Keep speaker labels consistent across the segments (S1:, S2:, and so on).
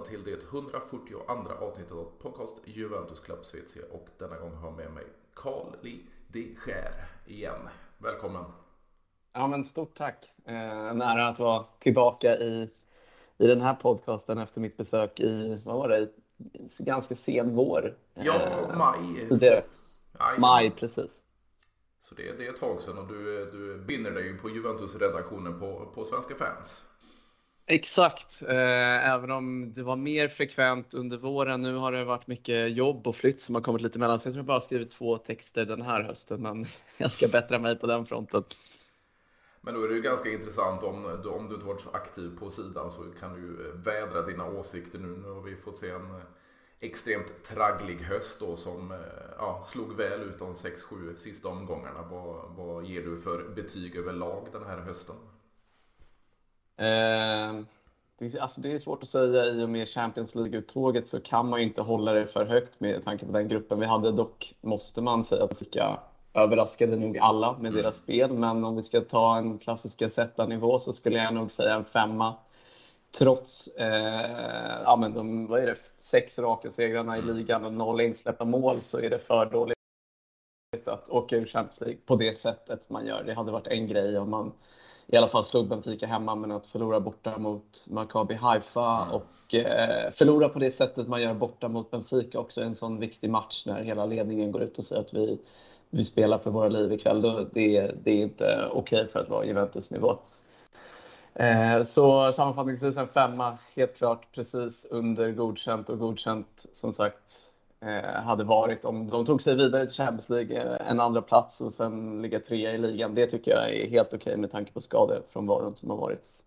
S1: välkomna till det 142 avsnittet av podcast Juventus Club Svezia och denna gång har jag med mig Carl Li de Geer igen. Välkommen!
S2: Ja men stort tack! Eh, en ära att vara tillbaka i, i den här podcasten efter mitt besök i, vad var det, ganska sen vår.
S1: Ja, eh, maj.
S2: Det, maj, precis.
S1: Så det, det är ett tag sedan och du, du binder dig på Juventus-redaktionen på, på Svenska fans.
S2: Exakt, eh, även om det var mer frekvent under våren. Nu har det varit mycket jobb och flytt som har kommit lite emellan. Så jag tror jag bara skrivit två texter den här hösten, men jag ska bättra mig på den fronten.
S1: Men då är det ju ganska intressant om, om du inte varit så aktiv på sidan så kan du ju eh, vädra dina åsikter nu. Nu har vi fått se en eh, extremt tragglig höst då som eh, ja, slog väl ut de 6-7 sista omgångarna. Vad, vad ger du för betyg överlag den här hösten?
S2: Eh, det, är, alltså det är svårt att säga. I och med Champions League-uttåget så kan man ju inte hålla det för högt med tanke på den gruppen vi hade. Dock måste man säga att jag överraskade nog alla med mm. deras spel. Men om vi ska ta en klassisk nivå så skulle jag nog säga en femma. Trots eh, ja, men de, vad är det, sex raka segrarna i ligan och noll insläppta mål så är det för dåligt att åka ur Champions League på det sättet man gör. Det hade varit en grej om man i alla fall slog Benfica hemma, men att förlora borta mot Maccabi Haifa mm. och eh, förlora på det sättet man gör borta mot Benfica också är en sån viktig match när hela ledningen går ut och säger att vi, vi spelar för våra liv ikväll. Då, det, det är inte okej okay för att vara Juventus-nivå. Eh, så sammanfattningsvis en femma, helt klart precis under godkänt och godkänt som sagt hade varit om de tog sig vidare till Champions League, eh, en andra plats och sen ligga trea i ligan. Det tycker jag är helt okej med tanke på skador från varon som har varit.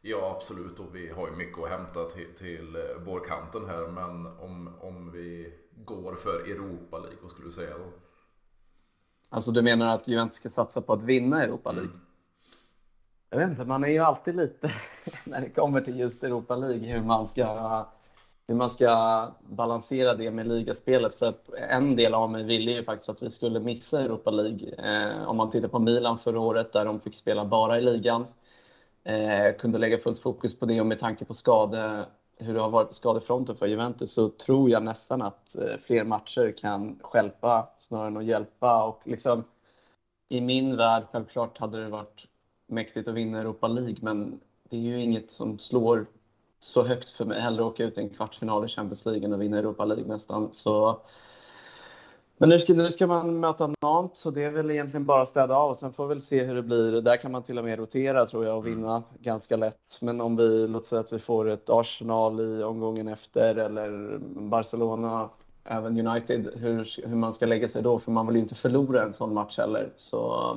S1: Ja, absolut. Och vi har ju mycket att hämta till, till eh, vårkanten här. Men om, om vi går för Europa League, vad skulle du säga då?
S2: Alltså du menar att Juventus ska satsa på att vinna Europa League? Mm. Jag vet inte, man är ju alltid lite, när det kommer till just Europa League, hur man ska hur man ska balansera det med ligaspelet. För att en del av mig ville ju faktiskt att vi skulle missa Europa League. Eh, om man tittar på Milan förra året där de fick spela bara i ligan. Eh, kunde lägga fullt fokus på det och med tanke på skade, hur det har varit på skadefronten för Juventus så tror jag nästan att eh, fler matcher kan skälpa snarare än att hjälpa. Och liksom, I min värld, självklart hade det varit mäktigt att vinna Europa League men det är ju inget som slår så högt för mig. Hellre åka ut i en kvartsfinal i Champions League än att vinna Europa League nästan. Så... Men nu ska, nu ska man möta Nantes så det är väl egentligen bara att städa av. Sen får vi väl se hur det blir. Där kan man till och med rotera tror jag och vinna ganska lätt. Men om vi, låt säga att vi får ett Arsenal i omgången efter eller Barcelona, även United, hur, hur man ska lägga sig då. För man vill ju inte förlora en sån match heller. Så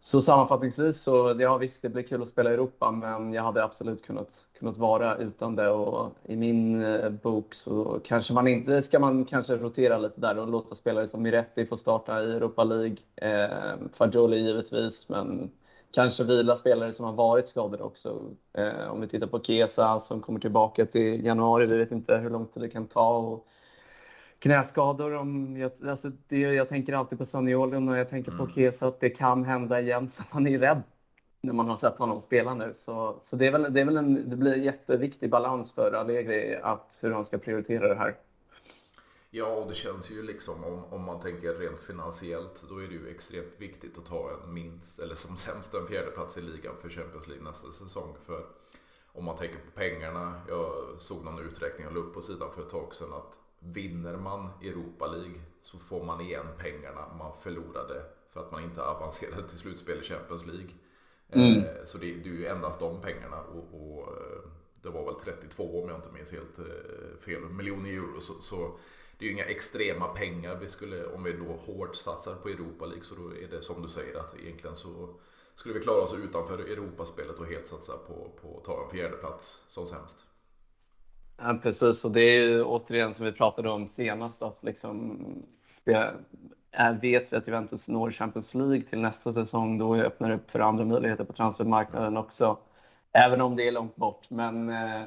S2: så sammanfattningsvis så, ja visst, det blir kul att spela i Europa, men jag hade absolut kunnat, kunnat vara utan det. Och i min eh, bok så kanske man inte, ska man kanske rotera lite där och låta spelare som Miretti få starta i Europa League. Eh, Fagioli givetvis, men kanske vila spelare som har varit skadade också. Eh, om vi tittar på Kesa som kommer tillbaka till januari, vi vet inte hur lång tid det kan ta. Och, knäskador. Om jag, alltså det, jag tänker alltid på Saniolo och jag tänker mm. på Kesa att det kan hända igen. Så man är rädd när man har sett honom spela nu. Så, så det, är väl, det, är väl en, det blir en jätteviktig balans för Allegri att hur han ska prioritera det här.
S1: Ja, och det känns ju liksom om, om man tänker rent finansiellt då är det ju extremt viktigt att ta en minst, eller som sämst en fjärdeplats i ligan för Champions League nästa säsong. För om man tänker på pengarna, jag såg någon uträkning och la upp på sidan för ett tag sedan att vinner man Europa League så får man igen pengarna man förlorade för att man inte avancerade till slutspel i Champions League. Mm. Eh, så det, det, är ju endast de pengarna och, och, eh, det var väl 32 om jag inte minns helt eh, fel miljoner euro. Så, så, det är ju inga extrema pengar vi skulle, om vi då hårt satsar på Europa League så då är det som du säger att egentligen så skulle vi klara oss utanför Europaspelet och helt satsa på, på att ta en fjärde plats som sämst.
S2: Ja, precis, och det är ju återigen som vi pratade om senast att liksom, är, vet vi att Juventus når Champions League till nästa säsong, då öppnar det upp för andra möjligheter på transfermarknaden också. Även om det är långt bort. Men eh,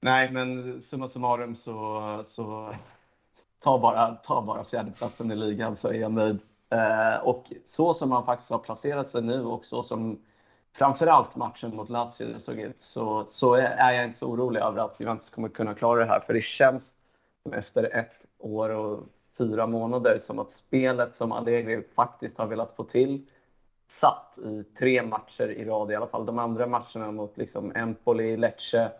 S2: nej, men summa summarum så, så ta bara, ta bara fjärdeplatsen i ligan så är jag nöjd. Eh, och så som man faktiskt har placerat sig nu och så som framförallt matchen mot Lazio såg ut så, så är jag inte så orolig över att Juventus kommer kunna klara det här. För det känns efter ett år och fyra månader som att spelet som Allegri faktiskt har velat få till satt i tre matcher i rad i alla fall. De andra matcherna mot liksom Empoli, Lecce,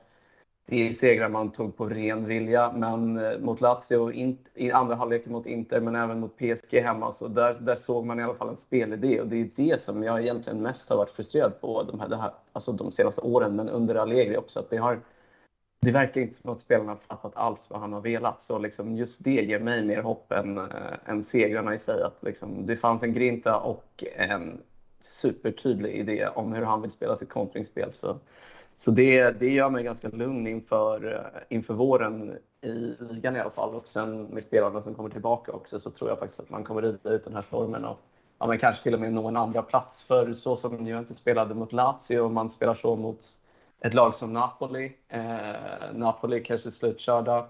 S2: det är segrar man tog på ren vilja. Men eh, mot Lazio i andra halvleken mot Inter, men även mot PSG hemma, så där, där såg man i alla fall en spelidé. Och det är det som jag egentligen mest har varit frustrerad på de, här, det här, alltså de senaste åren, men under Allegri också. Att det, har, det verkar inte som att spelarna fattat alls vad han har velat. Så liksom just det ger mig mer hopp än, äh, än segrarna i sig. Att liksom, det fanns en grinta och en supertydlig idé om hur han vill spela sitt kontringsspel. Så, så det, det gör mig ganska lugn inför, eh, inför våren i ligan i alla fall. Och sen med spelarna som kommer tillbaka också så tror jag faktiskt att man kommer rida ut den här stormen och ja, men kanske till och med nå en andra plats. För så som Juventus spelade mot Lazio och man spelar så mot ett lag som Napoli. Eh, Napoli kanske slutkörda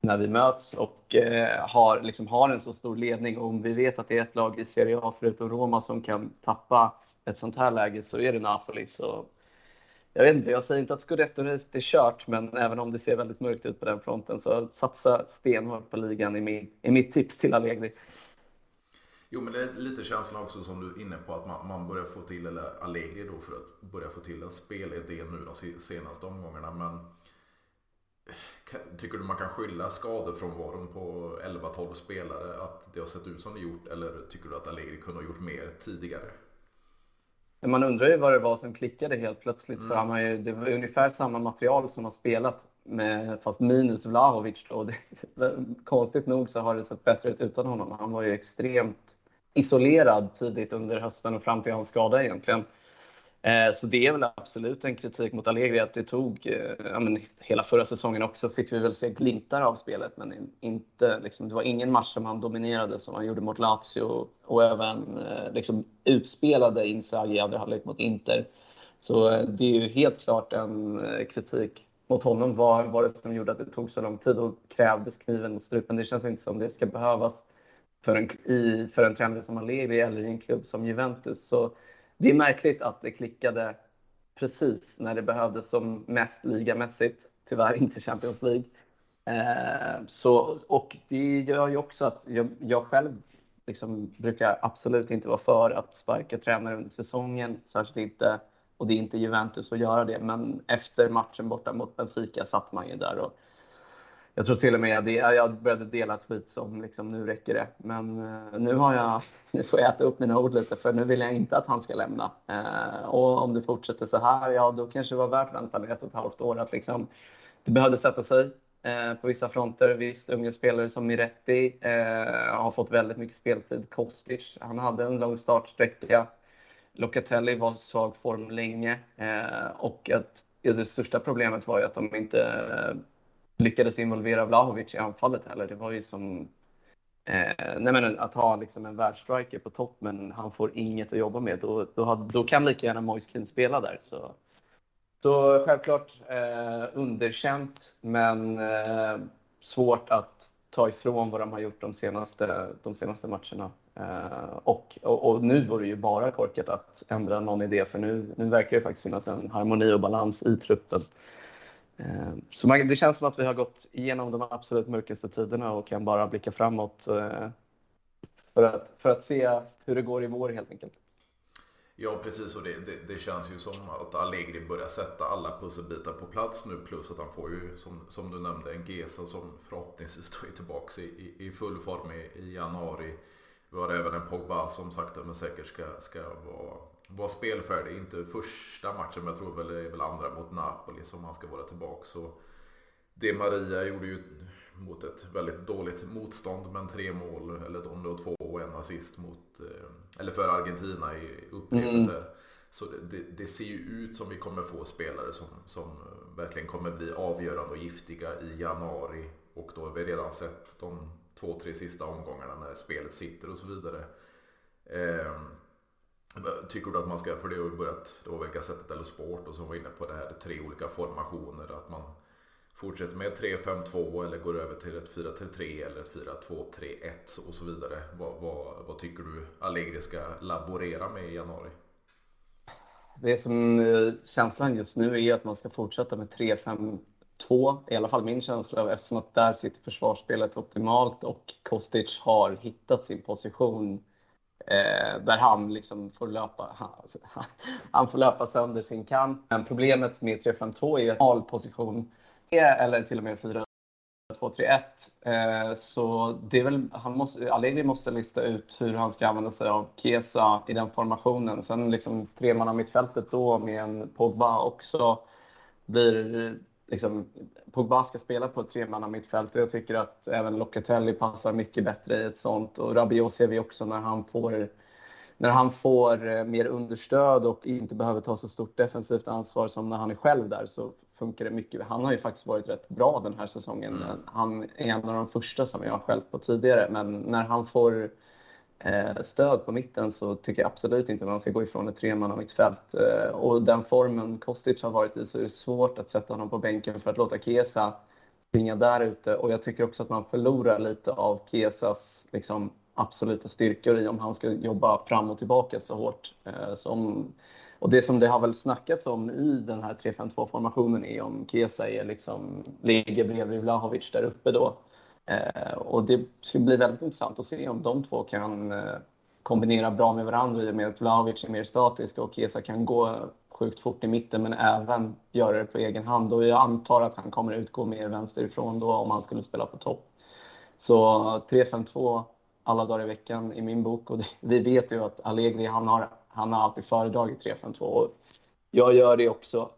S2: när vi möts och eh, har, liksom, har en så stor ledning. Och om vi vet att det är ett lag i Serie A förutom Roma som kan tappa ett sånt här läge så är det Napoli. Så jag vet inte, jag säger inte att scudetto är kört, men även om det ser väldigt mörkt ut på den fronten så satsa stenhårt på ligan i, min, i mitt tips till Allegri.
S1: Jo, men det är lite känslan också som du är inne på att man, man börjar få till, eller Allegri då för att börja få till en spelidé nu de senaste omgångarna. Men Tycker du man kan skylla skadefrånvaron på 11-12 spelare att det har sett ut som det gjort eller tycker du att Allegri kunde ha gjort mer tidigare?
S2: Man undrar ju vad det var som klickade helt plötsligt mm. för han har ju, det var ungefär samma material som har spelat med, fast minus Vlahovic då. Det, konstigt nog så har det sett bättre ut utan honom. Han var ju extremt isolerad tidigt under hösten och fram till hans skada egentligen. Eh, så det är väl absolut en kritik mot Allegri att det tog, eh, ja, men hela förra säsongen också fick vi väl se glimtar av spelet men inte, liksom, det var ingen match som han dominerade som han gjorde mot Lazio och även eh, liksom, utspelade Inzaghi i andra halvlek mot Inter. Så det är ju helt klart en kritik mot honom. Vad var det som gjorde att det tog så lång tid och krävdes kniven mot strupen? Det känns inte som det ska behövas för en, i, för en tränare som Allegri eller i en klubb som Juventus. Så det är märkligt att det klickade precis när det behövdes som mest ligamässigt. Tyvärr inte Champions League. Eh, så, och det gör ju också att jag, jag själv liksom brukar absolut inte vara för att sparka tränare under säsongen. Särskilt inte, och det är inte Juventus att göra det. Men efter matchen borta mot Benfica satt man ju där och jag tror till och med att jag började dela tweets om liksom, nu räcker det. Men eh, nu, har jag, nu får jag äta upp mina ord lite för nu vill jag inte att han ska lämna. Eh, och om det fortsätter så här, ja då kanske det var värt väntan ett och ett halvt år. Att, liksom, det behövde sätta sig eh, på vissa fronter. Visst, unga spelare som Miretti eh, har fått väldigt mycket speltid. Kostic, han hade en lång startsträcka. Locatelli var svag form länge. Eh, och att det största problemet var ju att de inte lyckades involvera Vlahovic i anfallet heller. Det var ju som eh, nej men att ha liksom en världsstriker på topp men han får inget att jobba med. Då, då, då kan lika gärna Moise spela där. Så, så självklart eh, underkänt men eh, svårt att ta ifrån vad de har gjort de senaste, de senaste matcherna. Eh, och, och, och, nu vore det ju bara korkat att ändra någon idé för nu, nu verkar det faktiskt finnas en harmoni och balans i truppen. Eh, så man, det känns som att vi har gått igenom de absolut mörkaste tiderna och kan bara blicka framåt eh, för att, för att se hur det går i vår helt enkelt.
S1: Ja precis och det, det, det, känns ju som att Allegri börjar sätta alla pusselbitar på plats nu plus att han får ju som, som du nämnde en Gesa som förhoppningsvis är tillbaka i, i, full form i, i januari. Vi har även en Pogba som sakta men säkert ska, ska vara var spelfärdig. Inte första matchen, men jag tror väl det är väl andra mot Napoli som han ska vara tillbaka. Så det Maria gjorde ju mot ett väldigt dåligt motstånd, men tre mål, eller om det var två och en assist mot, eh, eller för Argentina i upplevet mm. Så det, det, det, ser ju ut som vi kommer få spelare som, som verkligen kommer bli avgörande och giftiga i januari. Och då har vi redan sett de två, tre sista omgångarna när spelet sitter och så vidare. Eh, Tycker du att man ska, för det har ju börjat, det var väl Gazettet eller Sport och som var inne på det här tre olika formationer. Att man fortsätter med 3-5-2 eller går över till ett 4-3-3 eller ett 4-2-3-1 och så vidare. Vad, vad, vad tycker du Allegri ska laborera med i januari?
S2: Det som eh, känslan just nu är att man ska fortsätta med 3-5-2, i alla fall min känsla, eftersom att där sitter försvarsspelet optimalt och Kostic har hittat sin position eh, där han liksom får löpa, han, han får löpa sönder sin kant. Men problemet med 3-5-2 är ju att all position, eller till och med 4 2-3-1. Eh, så det är väl, han måste, Allegri måste lista ut hur han ska använda sig av Kesa i den formationen. Sen liksom tremanna mittfältet då med en Pogba också blir liksom, Pogba ska spela på ett tremanna mittfält och jag tycker att även Locatelli passar mycket bättre i ett sånt och Rabiot ser vi också när han får när han får eh, mer understöd och inte behöver ta så stort defensivt ansvar som när han är själv där så funkar det mycket. Han har ju faktiskt varit rätt bra den här säsongen. Mm. Han är en av de första som jag har skällt på tidigare, men när han får Eh, stöd på mitten så tycker jag absolut inte att man ska gå ifrån ett tremanna mittfält. Eh, och den formen Kostic har varit i så är det svårt att sätta honom på bänken för att låta Kesa springa där ute. Och jag tycker också att man förlorar lite av Kesas liksom, absoluta styrkor i om han ska jobba fram och tillbaka så hårt. Eh, som och det som det har väl snackats om i den här 3-5-2-formationen är om Kesa är liksom, ligger bredvid Vlahovic där uppe då. Eh, och det skulle bli väldigt intressant att se om de två kan eh, kombinera bra med varandra i och med att Vlahovic är mer statisk och Kesa kan gå sjukt fort i mitten men även göra det på egen hand. Och jag antar att han kommer utgå mer vänsterifrån då om han skulle spela på topp. Så 3-5-2 alla dagar i veckan i min bok och det, vi vet ju att Allegri han har han har alltid föredragit 3-5-2. Jag gör det också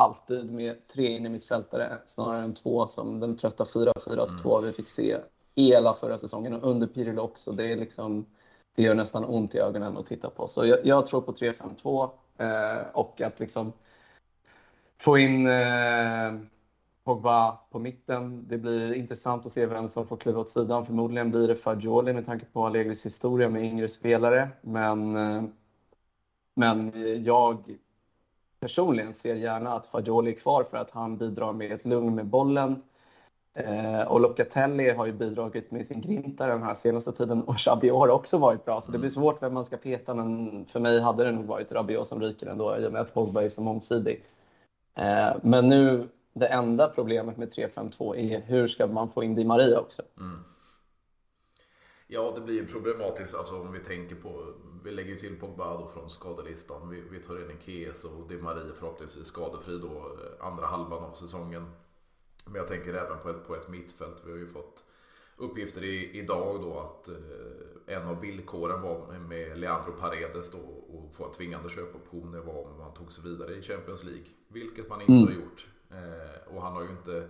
S2: alltid med tre in i mittfältare snarare än två som den trötta 4-4-2 mm. vi fick se hela förra säsongen och under Pirlo också. Det, är liksom, det gör nästan ont i ögonen att titta på. Så jag, jag tror på 3-5-2 eh, och att liksom få in eh, Pogba på mitten. Det blir intressant att se vem som får kliva åt sidan. Förmodligen blir det Fagioli med tanke på Allegris historia med yngre spelare. Men eh, men jag personligen ser gärna att Fagioli är kvar för att han bidrar med ett lugn med bollen. Eh, och Locatelli har ju bidragit med sin grinta den här senaste tiden och Rabiot har också varit bra. Så det blir svårt vem man ska peta, men för mig hade det nog varit Rabiot som ryker ändå i och med att Pogba är så mångsidig. Eh, men nu, det enda problemet med 3-5-2 är hur ska man få in Di Maria också? Mm.
S1: Ja, det blir problematiskt alltså, om vi tänker på, vi lägger till Pogba då från skadelistan. Vi, vi tar in en Kies och Di Maria förhoppningsvis skadefri då eh, andra halvan av säsongen. Men jag tänker även på ett, på ett mittfält. Vi har ju fått uppgifter i, idag då att eh, en av villkoren var med Leandro Paredes då och få en tvingande köpoption det var om man tog sig vidare i Champions League. Vilket man inte mm. har gjort. Eh, och han har ju inte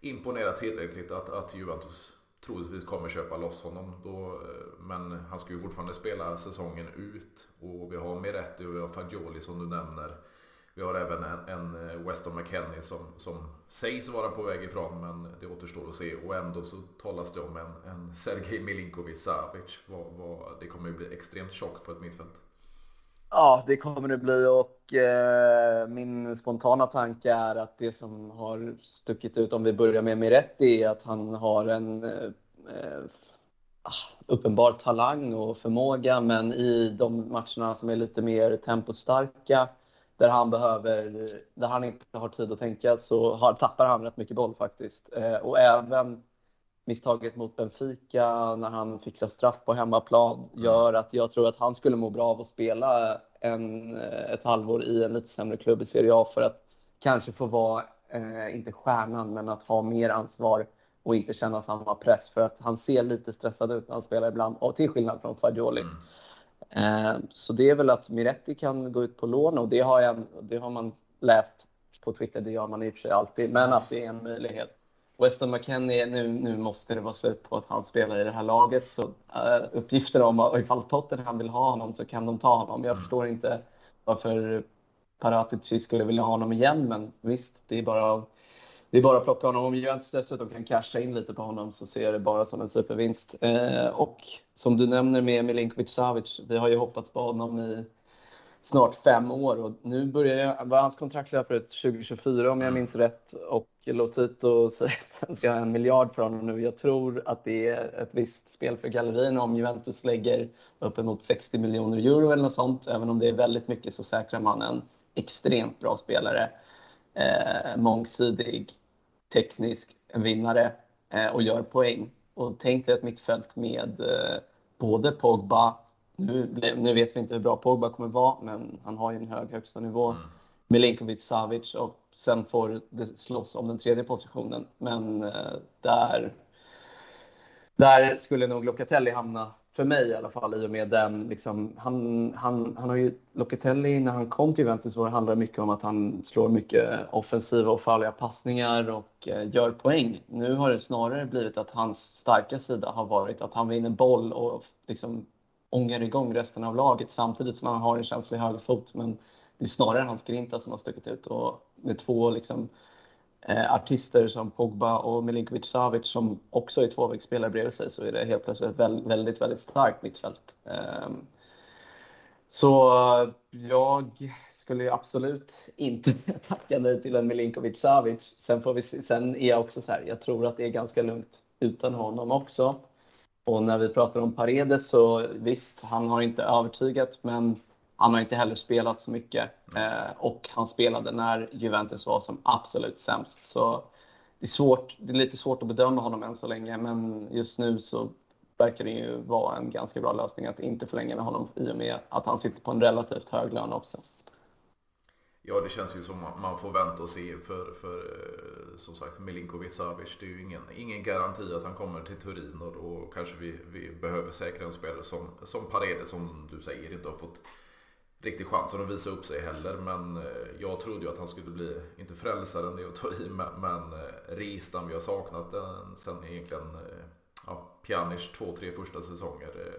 S1: imponerat tillräckligt att, att Juventus troligtvis kommer köpa loss honom. Då, eh, men han ska ju fortfarande spela säsongen ut. Och vi har Miretti och vi har Fagioli som du nämner. Vi har även en, en eh, Weston McKennie som, som sägs vara på väg ifrån men det återstår att se. Och ändå så talas det om en, en Sergej Milinkovic Savic. Vad, vad, det kommer ju bli extremt tjockt på ett mittfält.
S2: Ja, det kommer det bli och eh, min spontana tanke är att det som har stuckit ut, om vi börjar med Miretti, är att han har en eh, eh ah, uppenbar talang och förmåga, men i de matcherna som är lite mer tempostarka, där han behöver, där han inte har tid att tänka, så har, tappar han rätt mycket boll faktiskt. Eh, och även misstaget mot Benfica när han fixar straff på hemmaplan gör att jag tror att han skulle må bra av att spela en, ett halvår i en lite sämre klubb i Serie A för att kanske få vara, eh, inte stjärnan, men att ha mer ansvar och inte känna samma press. För att han ser lite stressad ut när han spelar ibland, och till skillnad från Fagioli. Mm. Eh, så det är väl att Miretti kan gå ut på lån och det har, jag, det har man läst på Twitter, det gör man i och för sig alltid, men att det är en möjlighet. Weston McKennie, nu, nu måste det vara slut på att han spelar i det här laget. Så uh, uppgifter om att ifall Tottenham vill ha honom så kan de ta honom. Jag mm. förstår inte varför Paratici skulle vilja ha honom igen, men visst, det är bara, det är bara att plocka honom. Om Juventus dessutom kan casha in lite på honom så ser jag det bara som en supervinst. Uh, och som du nämner med Milinkovic Savic, vi har ju hoppats på honom i snart fem år och nu börjar jag, hans kontrakt löper ut 2024 om jag minns rätt och Lotito säger att han ska ha en miljard för honom nu. Jag tror att det är ett visst spel för gallerin om Juventus lägger uppemot 60 miljoner euro eller något sånt. Även om det är väldigt mycket så säkrar man en extremt bra spelare. Eh, mångsidig, teknisk, vinnare eh, och gör poäng. Och tänk dig ett mittfält med eh, både Pogba, nu, nu vet vi inte hur bra Pogba kommer vara, men han har ju en hög högsta nivå. Mm. Milinkovic, Savic och sen får det slåss om den tredje positionen. Men eh, där, där skulle nog Locatelli hamna, för mig i alla fall, i och med den. Liksom, han, han, han har ju, Locatelli, när han kom till Juventus var det handlar mycket om att han slår mycket offensiva och farliga passningar och eh, gör poäng. Nu har det snarare blivit att hans starka sida har varit att han vinner boll och liksom ångar igång resten av laget samtidigt som han har en känslig högerfot. Men det är snarare hans grinta som har stuckit ut. Och med två liksom, eh, artister som Pogba och Milinkovic Savic som också är tvåvägsspelare bredvid sig så är det helt plötsligt ett väldigt, väldigt, väldigt starkt mittfält. Eh, så jag skulle ju absolut inte tacka nej till en Milinkovic Savic. Sen, får vi se, sen är jag också så här, jag tror att det är ganska lugnt utan honom också. Och när vi pratar om Paredes så visst, han har inte övertygat men han har inte heller spelat så mycket eh, och han spelade när Juventus var som absolut sämst. Så det är, svårt, det är lite svårt att bedöma honom än så länge, men just nu så verkar det ju vara en ganska bra lösning att inte förlänga med honom i och med att han sitter på en relativt hög lön också.
S1: Ja, det känns ju som att man får vänta och se för, för eh, som sagt Milinkovic Savic. Det är ju ingen, ingen garanti att han kommer till Turin och då kanske vi, vi behöver säkra en spelare som, som Paredes som du säger inte har fått riktig chansen att visa upp sig heller. Men eh, jag trodde ju att han skulle bli, inte frälsaren det är att ta i, men eh, Ristan vi har saknat den sen egentligen ja, Pjanic två, tre första säsonger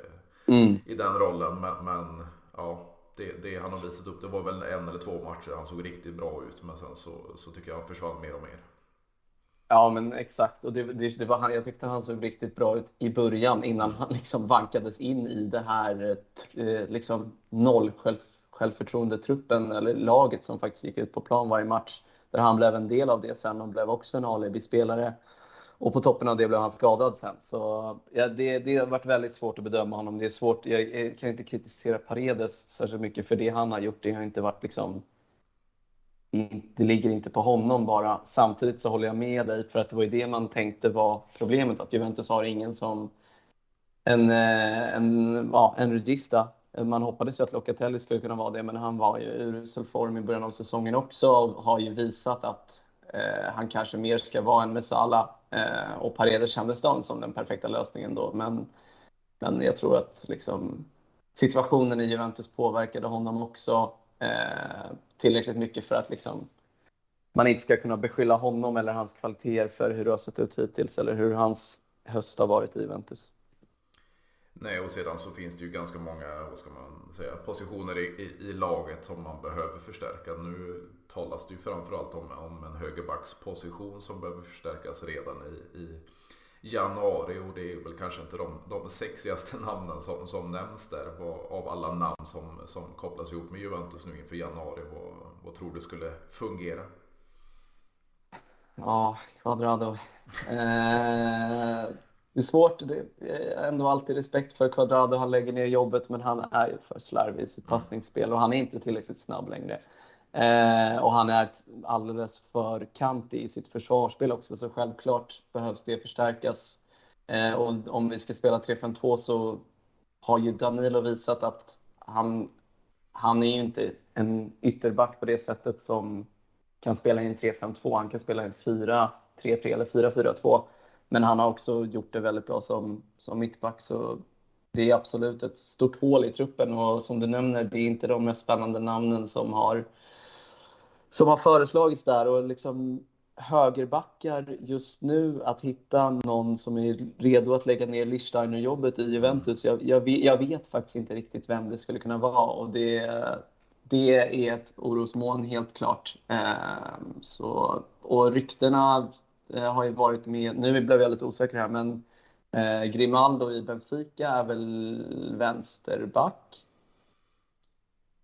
S1: mm. i den rollen. Men, men ja, det, det, han har visat upp, det var väl en eller två matcher han såg riktigt bra ut. Men sen så, så tycker jag han försvann mer och mer.
S2: Ja, men exakt. Och det, det, det var han, jag tyckte han såg riktigt bra ut i början innan han liksom vankades in i det här eh, liksom noll själv, självförtroendetruppen eller laget som faktiskt gick ut på plan varje match. Där han blev en del av det sen och blev också en alibi-spelare. Och på toppen av det blev han skadad sen. Så ja, det, det har varit väldigt svårt att bedöma honom. Det är svårt, jag, kan inte kritisera Paredes särskilt mycket för det han har gjort. Det har inte varit liksom... Det ligger inte på honom bara. Samtidigt så håller jag med dig för att det var ju det man tänkte var problemet. Att Juventus har ingen som en, eh, en, ja, en regista. Man hoppades ju att Locatelli skulle kunna vara det, men han var ju i urusel form i början av säsongen också och har ju visat att eh, han kanske mer ska vara en Mesala Eh, och Paredes kändes då som den perfekta lösningen då. Men, men jag tror att liksom, situationen i Juventus påverkade honom också eh, tillräckligt mycket för att liksom, man inte ska kunna beskylla honom eller hans kvaliteter för hur det har sett ut hittills eller hur hans höst har varit i Juventus.
S1: Nej, och sedan så finns det ju ganska många vad ska man säga, positioner i, i, i laget som man behöver förstärka. Nu talas det ju framförallt om, om en högerbacksposition som behöver förstärkas redan i, i januari och det är väl kanske inte de, de sexigaste namnen som, som nämns där av alla namn som, som kopplas ihop med Juventus nu inför januari. Vad, vad tror du skulle fungera?
S2: Ja, Quadrado. Eh, det är svårt. Det är ändå alltid respekt för Quadrado. Han lägger ner jobbet, men han är ju för slarvig i sitt passningsspel och han är inte tillräckligt snabb längre. Eh, och han är alldeles för kantig i sitt försvarsspel också, så självklart behövs det förstärkas. Eh, och om vi ska spela 3-5-2 så har ju Danilo visat att han, han är ju inte en ytterback på det sättet som kan spela i en 3-5-2. Han kan spela i en 4-3-3 eller 4-4-2. Men han har också gjort det väldigt bra som, som mittback. Så det är absolut ett stort hål i truppen och som du nämner, det är inte de mest spännande namnen som har, som har föreslagits där. Och liksom högerbackar just nu, att hitta någon som är redo att lägga ner Lichsteiner-jobbet i Juventus. Jag, jag, vet, jag, vet, faktiskt inte riktigt vem det skulle kunna vara och det, det är ett orosmoln helt klart. Eh, så, och ryktena har ju varit med, nu blev jag lite osäker här, men eh, Grimaldo i Benfica är väl vänsterback?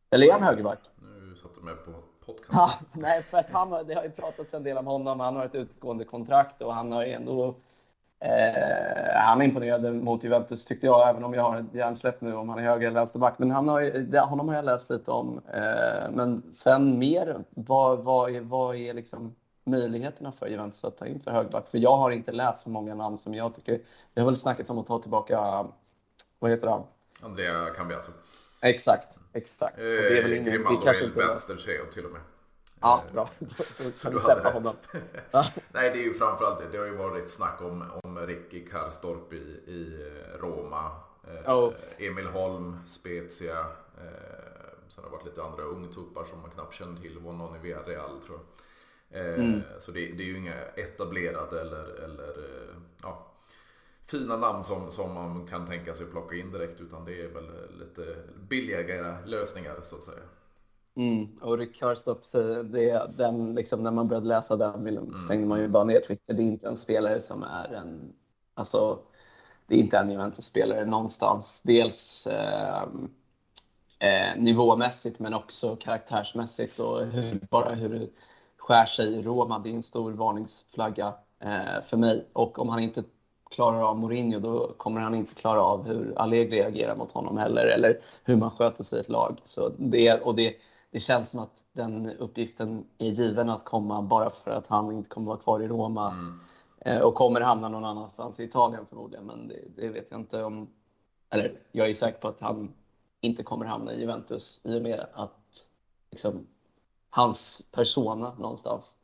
S2: Eller är han högerback?
S1: Nu satt du med på podcast.
S2: Ja, nej, för att han, det har ju pratats en del om honom. Han har ett utgående kontrakt och han har ju ändå... Eh, han imponerade mot Juventus tyckte jag, även om jag har ett hjärnsläpp nu om han är höger eller vänsterback. Men han har ju, det, honom har jag läst lite om. Eh, men sen mer, vad, vad, vad är liksom möjligheterna för Juventus att ta in för högerback? För jag har inte läst så många namn som jag tycker. Det har väl snackats om att ta tillbaka, vad heter han?
S1: Andrea Cambiaso.
S2: Exakt, exakt.
S1: Eh, det är väl ingen, Grimaldo är inte... vänster säger jag till och med.
S2: Ja, bra.
S1: Då, så du hade rätt. Nej, det är ju framförallt det. Det har ju varit snack om, om Ricky Karstorp i, i eh, Roma. Eh, oh. Emil Holm, Spezia. Eh, sen har det varit lite andra ungtuppar som man knappt känner till. Det var någon i Villarreal tror jag. Eh, mm. Så det, det, är ju inga etablerade eller, eller eh, ja, fina namn som, som man kan tänka sig att plocka in direkt. Utan det är väl lite billigare lösningar så att säga.
S2: Mm. Och Rick Karstops, det, den, liksom, när man började läsa den mm. stängde man ju bara ner Twitter. Det är inte en spelare som är en... Alltså, det är inte en Juventus-spelare någonstans. Dels eh, eh, nivåmässigt men också karaktärsmässigt och hur, bara hur skär sig i Roma. Det är en stor varningsflagga eh, för mig. Och om han inte klarar av Mourinho då kommer han inte klara av hur Allegri agerar mot honom heller eller hur man sköter sig i ett lag. Så det, och det, det känns som att den uppgiften är given att komma bara för att han inte kommer vara kvar i Roma mm. Eh, och kommer hamna någon annanstans i Italien förmodligen. Men det, det, vet jag inte om... Eller jag är säker på att han inte kommer hamna i Juventus i och med att liksom, hans persona någonstans.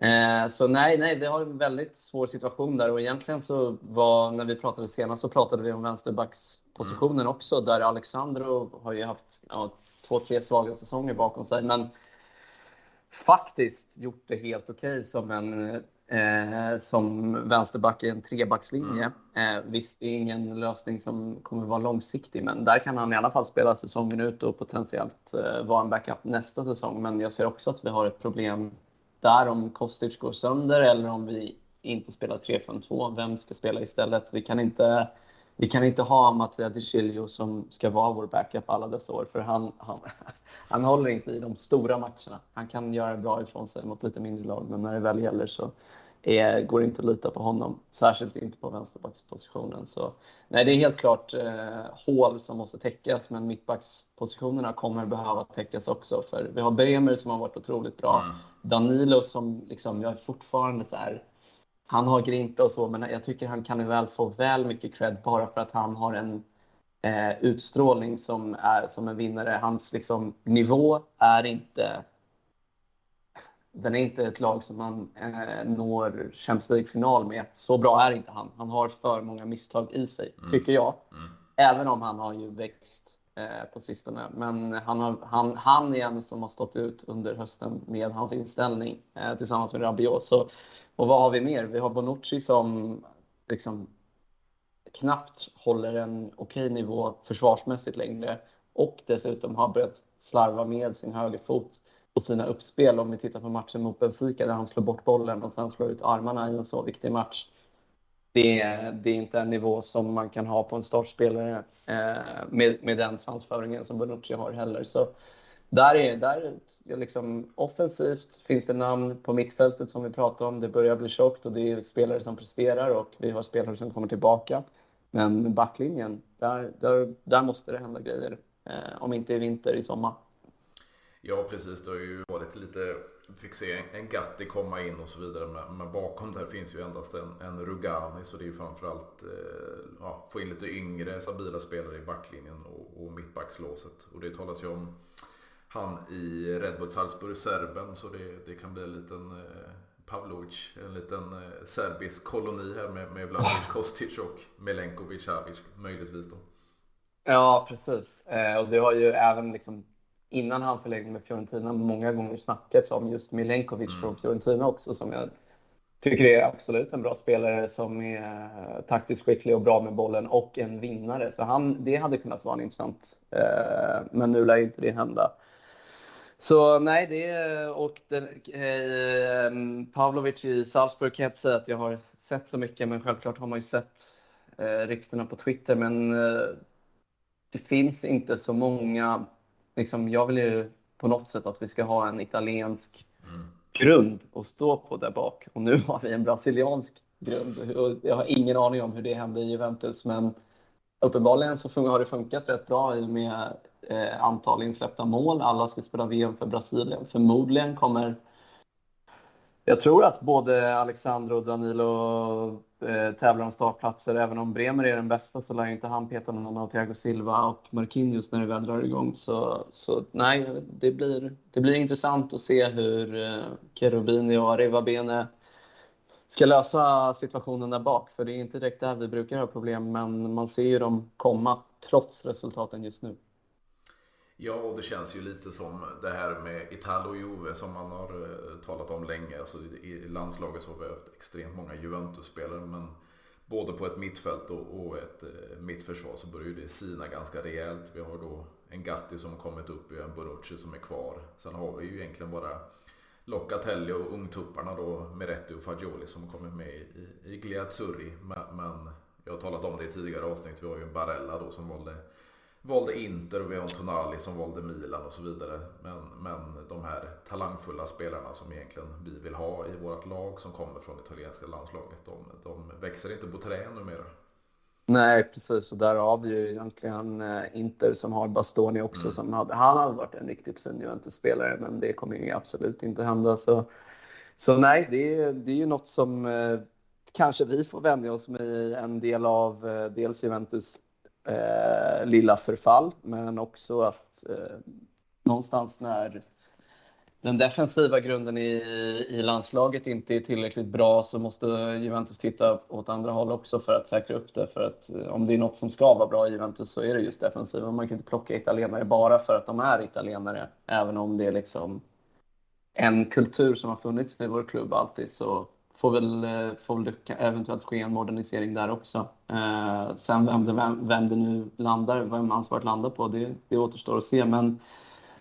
S2: Eh, så nej, nej, vi har en väldigt svår situation där och egentligen så var, när vi pratade senast så pratade vi om vänsterbackspositionen mm. också där Alexandro har ju haft ja, två, tre svaga säsonger bakom sig. Men faktiskt gjort det helt okej okay som en eh, som vänsterback i en trebackslinje. Mm. Eh, visst, det är ingen lösning som kommer vara långsiktig, men där kan han i alla fall spela säsongen ut och potentiellt eh, vara en backup nästa säsong. Men jag ser också att vi har ett problem där om Kostic går sönder eller om vi inte spelar 3-5-2. Vem ska spela istället? Vi kan inte vi kan inte ha Mattia Di som ska vara vår backup alla dessa år, för han, han, han håller inte i de stora matcherna. Han kan göra bra ifrån sig mot lite mindre lag, men när det väl gäller så är, går det inte att lita på honom. Särskilt inte på vänsterbackspositionen. Så, nej, det är helt klart eh, hål som måste täckas, men mittbackspositionerna kommer behöva täckas också. För vi har Bremer som har varit otroligt bra. Mm. Danilo som liksom, jag är fortfarande så här, han har grinta och så, men jag tycker han kan väl få väl mycket cred bara för att han har en eh, utstrålning som är som en vinnare. Hans liksom, nivå är inte... Den är inte ett lag som man eh, når Champions League-final med. Så bra är inte han. Han har för många misstag i sig, mm. tycker jag. Mm. Även om han har ju växt eh, på sistone. Men han, har, han, han är en som har stått ut under hösten med hans inställning eh, tillsammans med Rabiot. Så och vad har vi mer? Vi har Bonucci som liksom knappt håller en okej nivå försvarsmässigt längre och dessutom har börjat slarva med sin högerfot och sina uppspel. Om vi tittar på matchen mot Benfica där han slår bort bollen och sen slår ut armarna i en så viktig match. Det är, det är inte en nivå som man kan ha på en startspelare eh, med, med den svansföringen som Bonucci har heller. Så där är, där är liksom, offensivt finns det namn på mittfältet som vi pratade om. Det börjar bli tjockt och det är spelare som presterar och vi har spelare som kommer tillbaka. Men backlinjen, där, där, där måste det hända grejer. Eh, om inte i vinter, i sommar.
S1: Ja precis, det har ju varit lite, fick se en Gatti komma in och så vidare. Men, men bakom där finns ju endast en, en Rugani. Så det är ju framförallt eh, ja, få in lite yngre stabila spelare i backlinjen och, och mittbackslåset. Och det talas ju om han i Red Bull Salzburg, serben. Så det, det kan bli en liten eh, Pavlovic, en liten eh, serbisk koloni här med, med Vlahovic, Kostic och Milenkovic, Savic möjligtvis då.
S2: Ja, precis. Eh, och det har ju även liksom innan han förlängde med Fiorentina många gånger snackats om just Milenkovic mm. från Fiorentina också som jag tycker är absolut en bra spelare som är taktiskt skicklig och bra med bollen och en vinnare. Så han, det hade kunnat vara en intressant, eh, men nu lär inte det hända. Så nej, det är, och den, eh, Pavlovic i Salzburg kan jag inte säga att jag har sett så mycket, men självklart har man ju sett eh, ryktena på Twitter. Men eh, det finns inte så många liksom, jag vill ju på något sätt att vi ska ha en italiensk mm. grund att stå på där bak. Och nu har vi en brasiliansk grund. Jag har ingen aning om hur det händer i Juventus, men uppenbarligen så har det funkat rätt bra i och med eh, antal insläppta mål. Alla ska spela VM för Brasilien. Förmodligen kommer jag tror att både Alexander och Danilo eh, tävlar om startplatser. Även om Bremer är den bästa så lär inte han peta någon av Thiago Silva och Marquinhos när det väl drar igång. Så, så nej, det blir, det blir intressant att se hur eh, Cherubini och Arrivabene ska lösa situationen där bak. För det är inte direkt där vi brukar ha problem, men man ser ju dem komma trots resultaten just nu.
S1: Ja, och det känns ju lite som det här med Italo och Juve som man har eh, talat om länge. Alltså, I landslaget så har vi haft extremt många Juventus-spelare. Men både på ett mittfält och, ett eh, mittförsvar så börjar ju det sina ganska rejält. Vi har då en Gatti som har kommit upp, vi har en Bonucci som är kvar. Sen har vi ju egentligen bara Locatelli och ungtupparna då, Meretti och Fagioli som kommer med i, i Gliazzurri. Men, men jag har talat om det i tidigare avsnitt, vi har ju en Barella då som valde valde Inter och vi har en Tonali som valde Milan och så vidare. Men, men de här talangfulla spelarna som egentligen vi vill ha i vårt lag som kommer från italienska landslaget, de, de växer inte på trä numera.
S2: Nej, precis. Och där har vi ju egentligen eh, Inter som har Bastoni också. Mm. Som hade, han hade varit en riktigt fin Juventus-spelare, men det kommer ju absolut inte hända. Så, så nej, det är, det är ju något som eh, kanske vi får vänja oss med en del av eh, dels Juventus eh, lilla förfall, men också att eh, någonstans när den defensiva grunden i, i landslaget inte är tillräckligt bra så måste Juventus titta åt andra håll också för att säkra upp det. För att eh, om det är något som ska vara bra i Juventus så är det just defensiven. Man kan inte plocka italienare bara för att de är italienare, även om det är liksom en kultur som har funnits i vår klubb alltid. Så får väl, eh, får väl eventuellt ske en modernisering där också. Eh, sen vem det, vem, vem det nu landar, vem ansvaret landar på, det, det återstår att se. Men,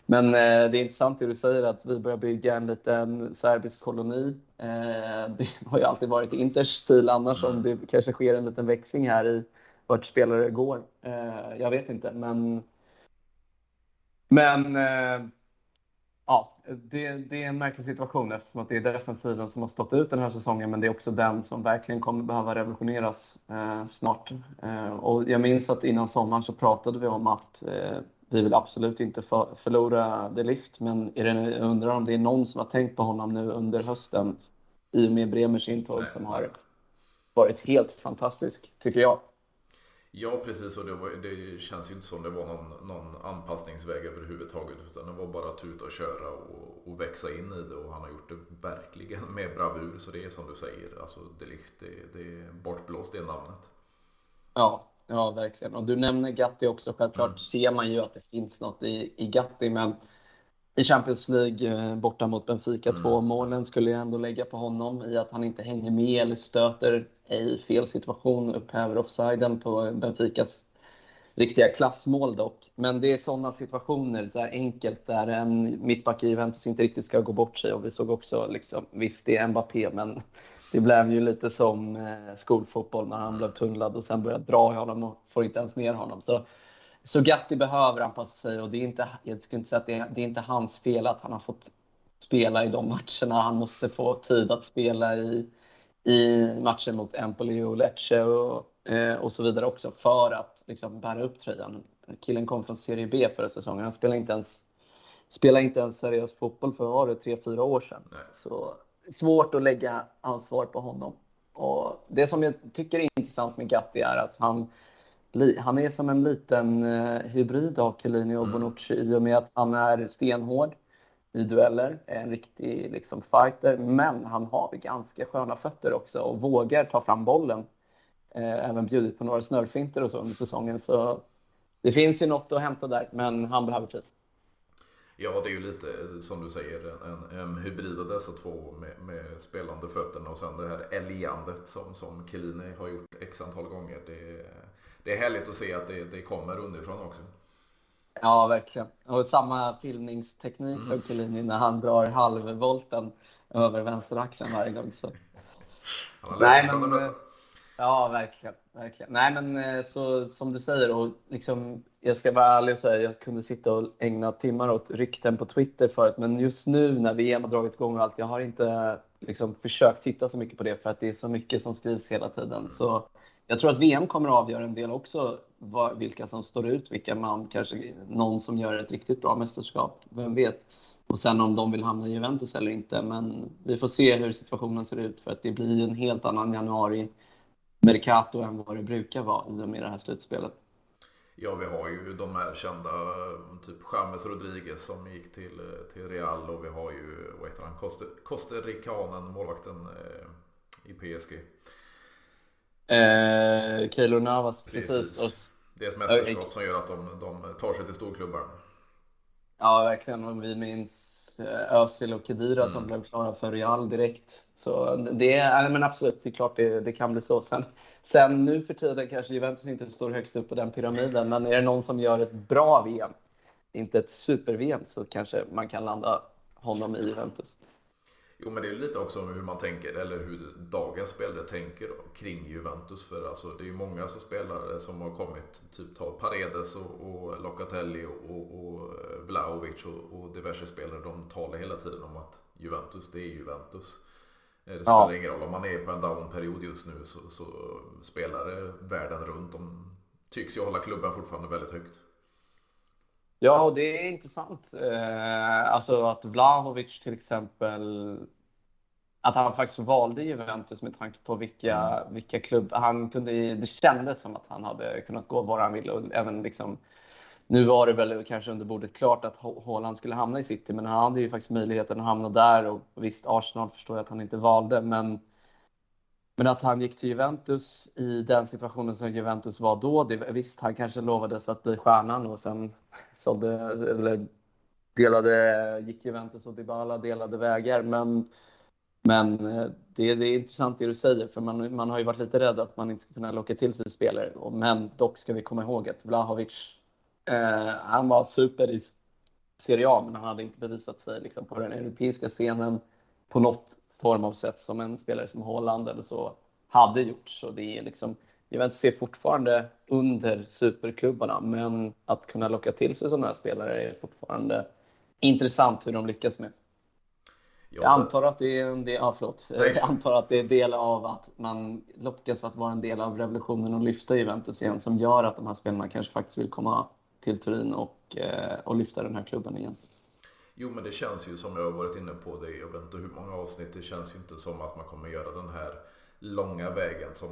S2: men eh, det är intressant det du säger att vi börjar bygga en liten serbisk koloni. Eh, det har ju alltid varit Inters stil annars om det kanske sker en liten växling här i vart spelare går. Eh, jag vet inte, men men eh, det, det, är en märklig situation eftersom att det är defensiven som har stått ut den här säsongen men det är också den som verkligen kommer behöva revolutioneras eh, snart. Eh, och jag minns att innan sommaren så pratade vi om att eh, vi vill absolut inte för, förlora de Ligt men är det, jag undrar om det är någon som har tänkt på honom nu under hösten i och med Bremers intåg som har varit helt fantastisk, tycker jag.
S1: Ja precis och det, var, det, känns ju inte som det var någon, någon anpassningsväg överhuvudtaget utan det var bara att tuta och köra och, och, växa in i det och han har gjort det verkligen med bravur så det är som du säger, alltså det, det, det är bortblåst det namnet.
S2: Ja, ja verkligen och du nämner Gatti också, självklart mm. ser man ju att det finns något i, i Gatti men i Champions League eh, borta mot Benfica, mm. två målen skulle jag ändå lägga på honom i att han inte hänger med eller stöter i fel situation, upphäver offsiden på Benficas riktiga klassmål dock. Men det är sådana situationer, så här enkelt, där en mittback i Juventus inte riktigt ska gå bort sig. Och vi såg också, liksom, visst det är Mbappé, men det blev ju lite som eh, skolfotboll när han blev tunnlad och sen började dra i honom och får inte ens ner honom. Så, så Gatti behöver anpassa sig och det är inte, jag skulle inte säga att det är, det är inte hans fel att han har fått spela i de matcherna. Han måste få tid att spela i i matcher mot Empoli och Lecce och, eh, och så vidare också för att liksom, bära upp tröjan. Killen kom från Serie B förra säsongen. Han spelade inte ens, spelade inte ens seriös fotboll för var det, tre, fyra år sedan. Nej. Så svårt att lägga ansvar på honom. Och det som jag tycker är intressant med Gatti är att han, han är som en liten eh, hybrid av Chiellini och mm. Bonucci i och med att han är stenhård i dueller, är en riktig liksom, fighter, men han har ganska sköna fötter också och vågar ta fram bollen. Eh, även bjudit på några snörfinter och så under säsongen. Så det finns ju något att hämta där, men han behöver tid.
S1: Ja, det är ju lite som du säger en, en hybrid av dessa två med, med spelande fötterna och sen det här älgandet som, som Chiellini har gjort x antal gånger. Det, det är härligt att se att det, det kommer underifrån också.
S2: Ja, verkligen. Och samma filmningsteknik mm. som Chiellini när han drar halvvolten över vänsteraxeln varje gång. Så.
S1: Från det bästa.
S2: Ja, verkligen. verkligen. Nej, men eh, så, som du säger, och liksom, jag ska vara ärlig och säga jag kunde sitta och ägna timmar åt rykten på Twitter förut, men just nu när VM har dragit igång och allt, jag har inte liksom, försökt titta så mycket på det för att det är så mycket som skrivs hela tiden. Så jag tror att VM kommer att avgöra en del också, vad, vilka som står ut, vilka man kanske, någon som gör ett riktigt bra mästerskap, vem vet? Och sen om de vill hamna i Juventus eller inte. Men vi får se hur situationen ser ut för att det blir en helt annan januari Mercato än vad det brukar vara i och med det här slutspelet.
S1: Ja, vi har ju de här kända, typ James Rodriguez som gick till, till Real och vi har ju, vad heter han, Costa, målvakten eh, i PSG.
S2: Eh, Keylor Navas,
S1: precis. precis. Det är ett mästerskap som gör att de, de tar sig till storklubbar.
S2: Ja, verkligen. Och vi minns eh, Özil och Kedira mm. som blev klara för Real direkt. Så det är, men absolut, det är klart det, det kan bli så. Sen, sen nu för tiden kanske Juventus inte står högst upp på den pyramiden, men är det någon som gör ett bra VM, inte ett super-VM, så kanske man kan landa honom i Juventus.
S1: Jo men det är lite också om hur man tänker eller hur dagens spelare tänker kring Juventus. För alltså, det är ju många som spelare som har kommit, typ ta Paredes och, och Locatelli och, och, och Vlahovic och, och diverse spelare. De talar hela tiden om att Juventus, det är Juventus. Eh, det spelar ja. ingen roll om man är på en downperiod just nu så, så spelare världen runt de tycks ju hålla klubben fortfarande väldigt högt.
S2: Ja, och det är intressant. Eh, alltså att Vlahovic till exempel, att han faktiskt valde Juventus med tanke på vilka, vilka klubbar han kunde, det kändes som att han hade kunnat gå var han ville och även liksom nu var det väl kanske under bordet klart att Haaland skulle hamna i City, men han hade ju faktiskt möjligheten att hamna där och visst, Arsenal förstår jag att han inte valde, men men att han gick till Juventus i den situationen som Juventus var då, det, visst han kanske lovades att bli stjärnan och sen sålde, eller delade, gick Juventus och Dybala delade vägar. Men, men eh, det, det är intressant det du säger, för man, man har ju varit lite rädd att man inte ska kunna locka till sig spelare. Men dock ska vi komma ihåg att Vlahovic, eh, han var super i Serie A, men han hade inte bevisat sig liksom, på den europeiska scenen på något form av sätt som en spelare som Holland eller så hade gjort. Så det är liksom, Juventus ser fortfarande under superklubbarna, men att kunna locka till sig sådana här spelare är fortfarande intressant hur de lyckas med. Jag antar att det är en del, ja, förlåt. Jag antar att det är del av att man lockas att vara en del av revolutionen och lyfta Juventus igen som gör att de här spelarna kanske faktiskt vill komma till Turin och, eh, och lyfta den här klubben igen.
S1: Jo men det känns ju som jag har varit inne på det, jag vet inte hur många avsnitt, det känns ju inte som att man kommer göra den här långa vägen som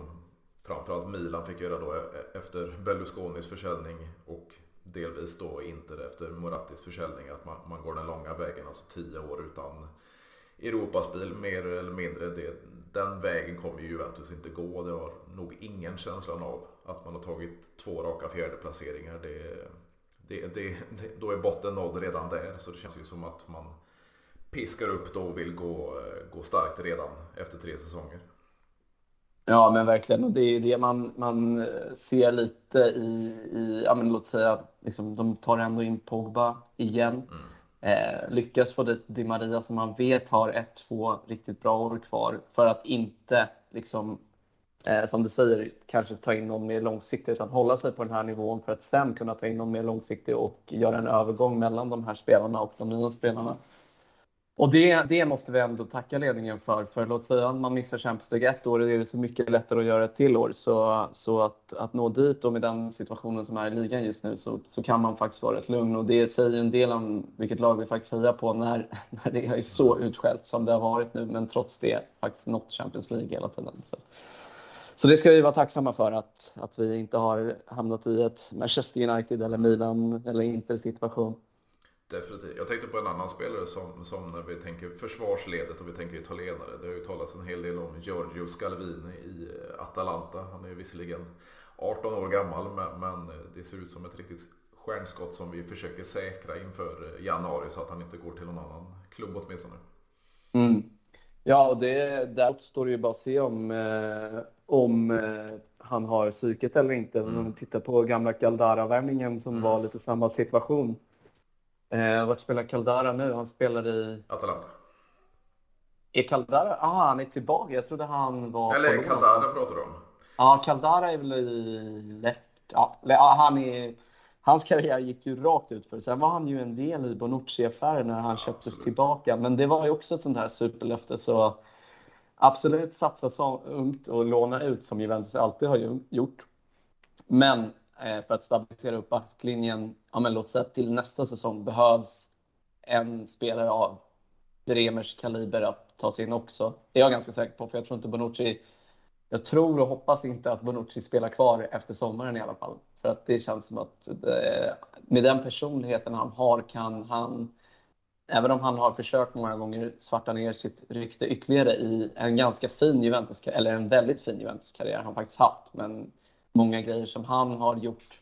S1: framförallt Milan fick göra då e- efter Berlusconis försäljning och delvis då Inter efter Morattis försäljning. Att man, man går den långa vägen, alltså tio år utan Europaspel mer eller mindre. Det, den vägen kommer Juventus inte gå. Det har nog ingen känslan av att man har tagit två raka fjärdeplaceringar. Det, det, det, det, då är botten nådd redan där. Så det känns ju som att man piskar upp då och vill gå, gå starkt redan efter tre säsonger.
S2: Ja, men verkligen. Och det är det man, man ser lite i, i ja, men låt säga, liksom, de tar ändå in Pogba igen. Mm. Eh, lyckas få dit Di Maria som man vet har ett, två riktigt bra år kvar för att inte, liksom, eh, som du säger, kanske ta in någon mer långsiktig utan hålla sig på den här nivån för att sen kunna ta in någon mer långsiktig och göra en övergång mellan de här spelarna och de nya spelarna. Och det, det måste vi ändå tacka ledningen för. För låt säga att man missar Champions League ett år, är det så mycket lättare att göra ett till år. Så, så att, att nå dit och med den situationen som är i ligan just nu så, så kan man faktiskt vara rätt lugn. Och det säger en del om vilket lag vi faktiskt hejar på när, när det är så utskällt som det har varit nu. Men trots det faktiskt nått Champions League hela tiden. Så. Så det ska vi vara tacksamma för att, att vi inte har hamnat i ett Manchester United eller Milan eller Inter-situation.
S1: Definitivt. Jag tänkte på en annan spelare som, som när vi tänker försvarsledet och vi tänker italienare. Det har ju talats en hel del om Giorgio Scalvini i Atalanta. Han är ju visserligen 18 år gammal men, det ser ut som ett riktigt stjärnskott som vi försöker säkra inför januari så att han inte går till någon annan klubb åtminstone.
S2: Mm. Ja, och det, där står det ju bara att se om, eh, om eh, han har psyket eller inte. Mm. Om man tittar på gamla Galdara-värvningen som mm. var lite samma situation. Eh, vart spelar Caldara nu? Han spelar i...
S1: Atalanta.
S2: Är Caldara? Ah, han är tillbaka. Jag trodde han var...
S1: Eller Caldara pratar du om.
S2: Ja, Caldara är väl lätt. Ja, han är, hans karriär gick ju rakt ut för Sen var han ju en del i Bonucci-affären när han ja, köptes absolut. tillbaka. Men det var ju också ett sånt här superlöfte. Så absolut satsa så ungt och låna ut som Juventus alltid har gjort. Men Eh, för att stabilisera upp backlinjen, ja, men låt säga till nästa säsong behövs en spelare av Bremers kaliber att ta sig in också. Det är jag ganska säker på, för jag tror inte Bonucci... Jag tror och hoppas inte att Bonucci spelar kvar efter sommaren i alla fall. För att det känns som att det, med den personligheten han har kan han, även om han har försökt många gånger svarta ner sitt rykte ytterligare i en ganska fin Juventus, eller en väldigt fin Juventus-karriär han faktiskt haft, men många grejer som han har gjort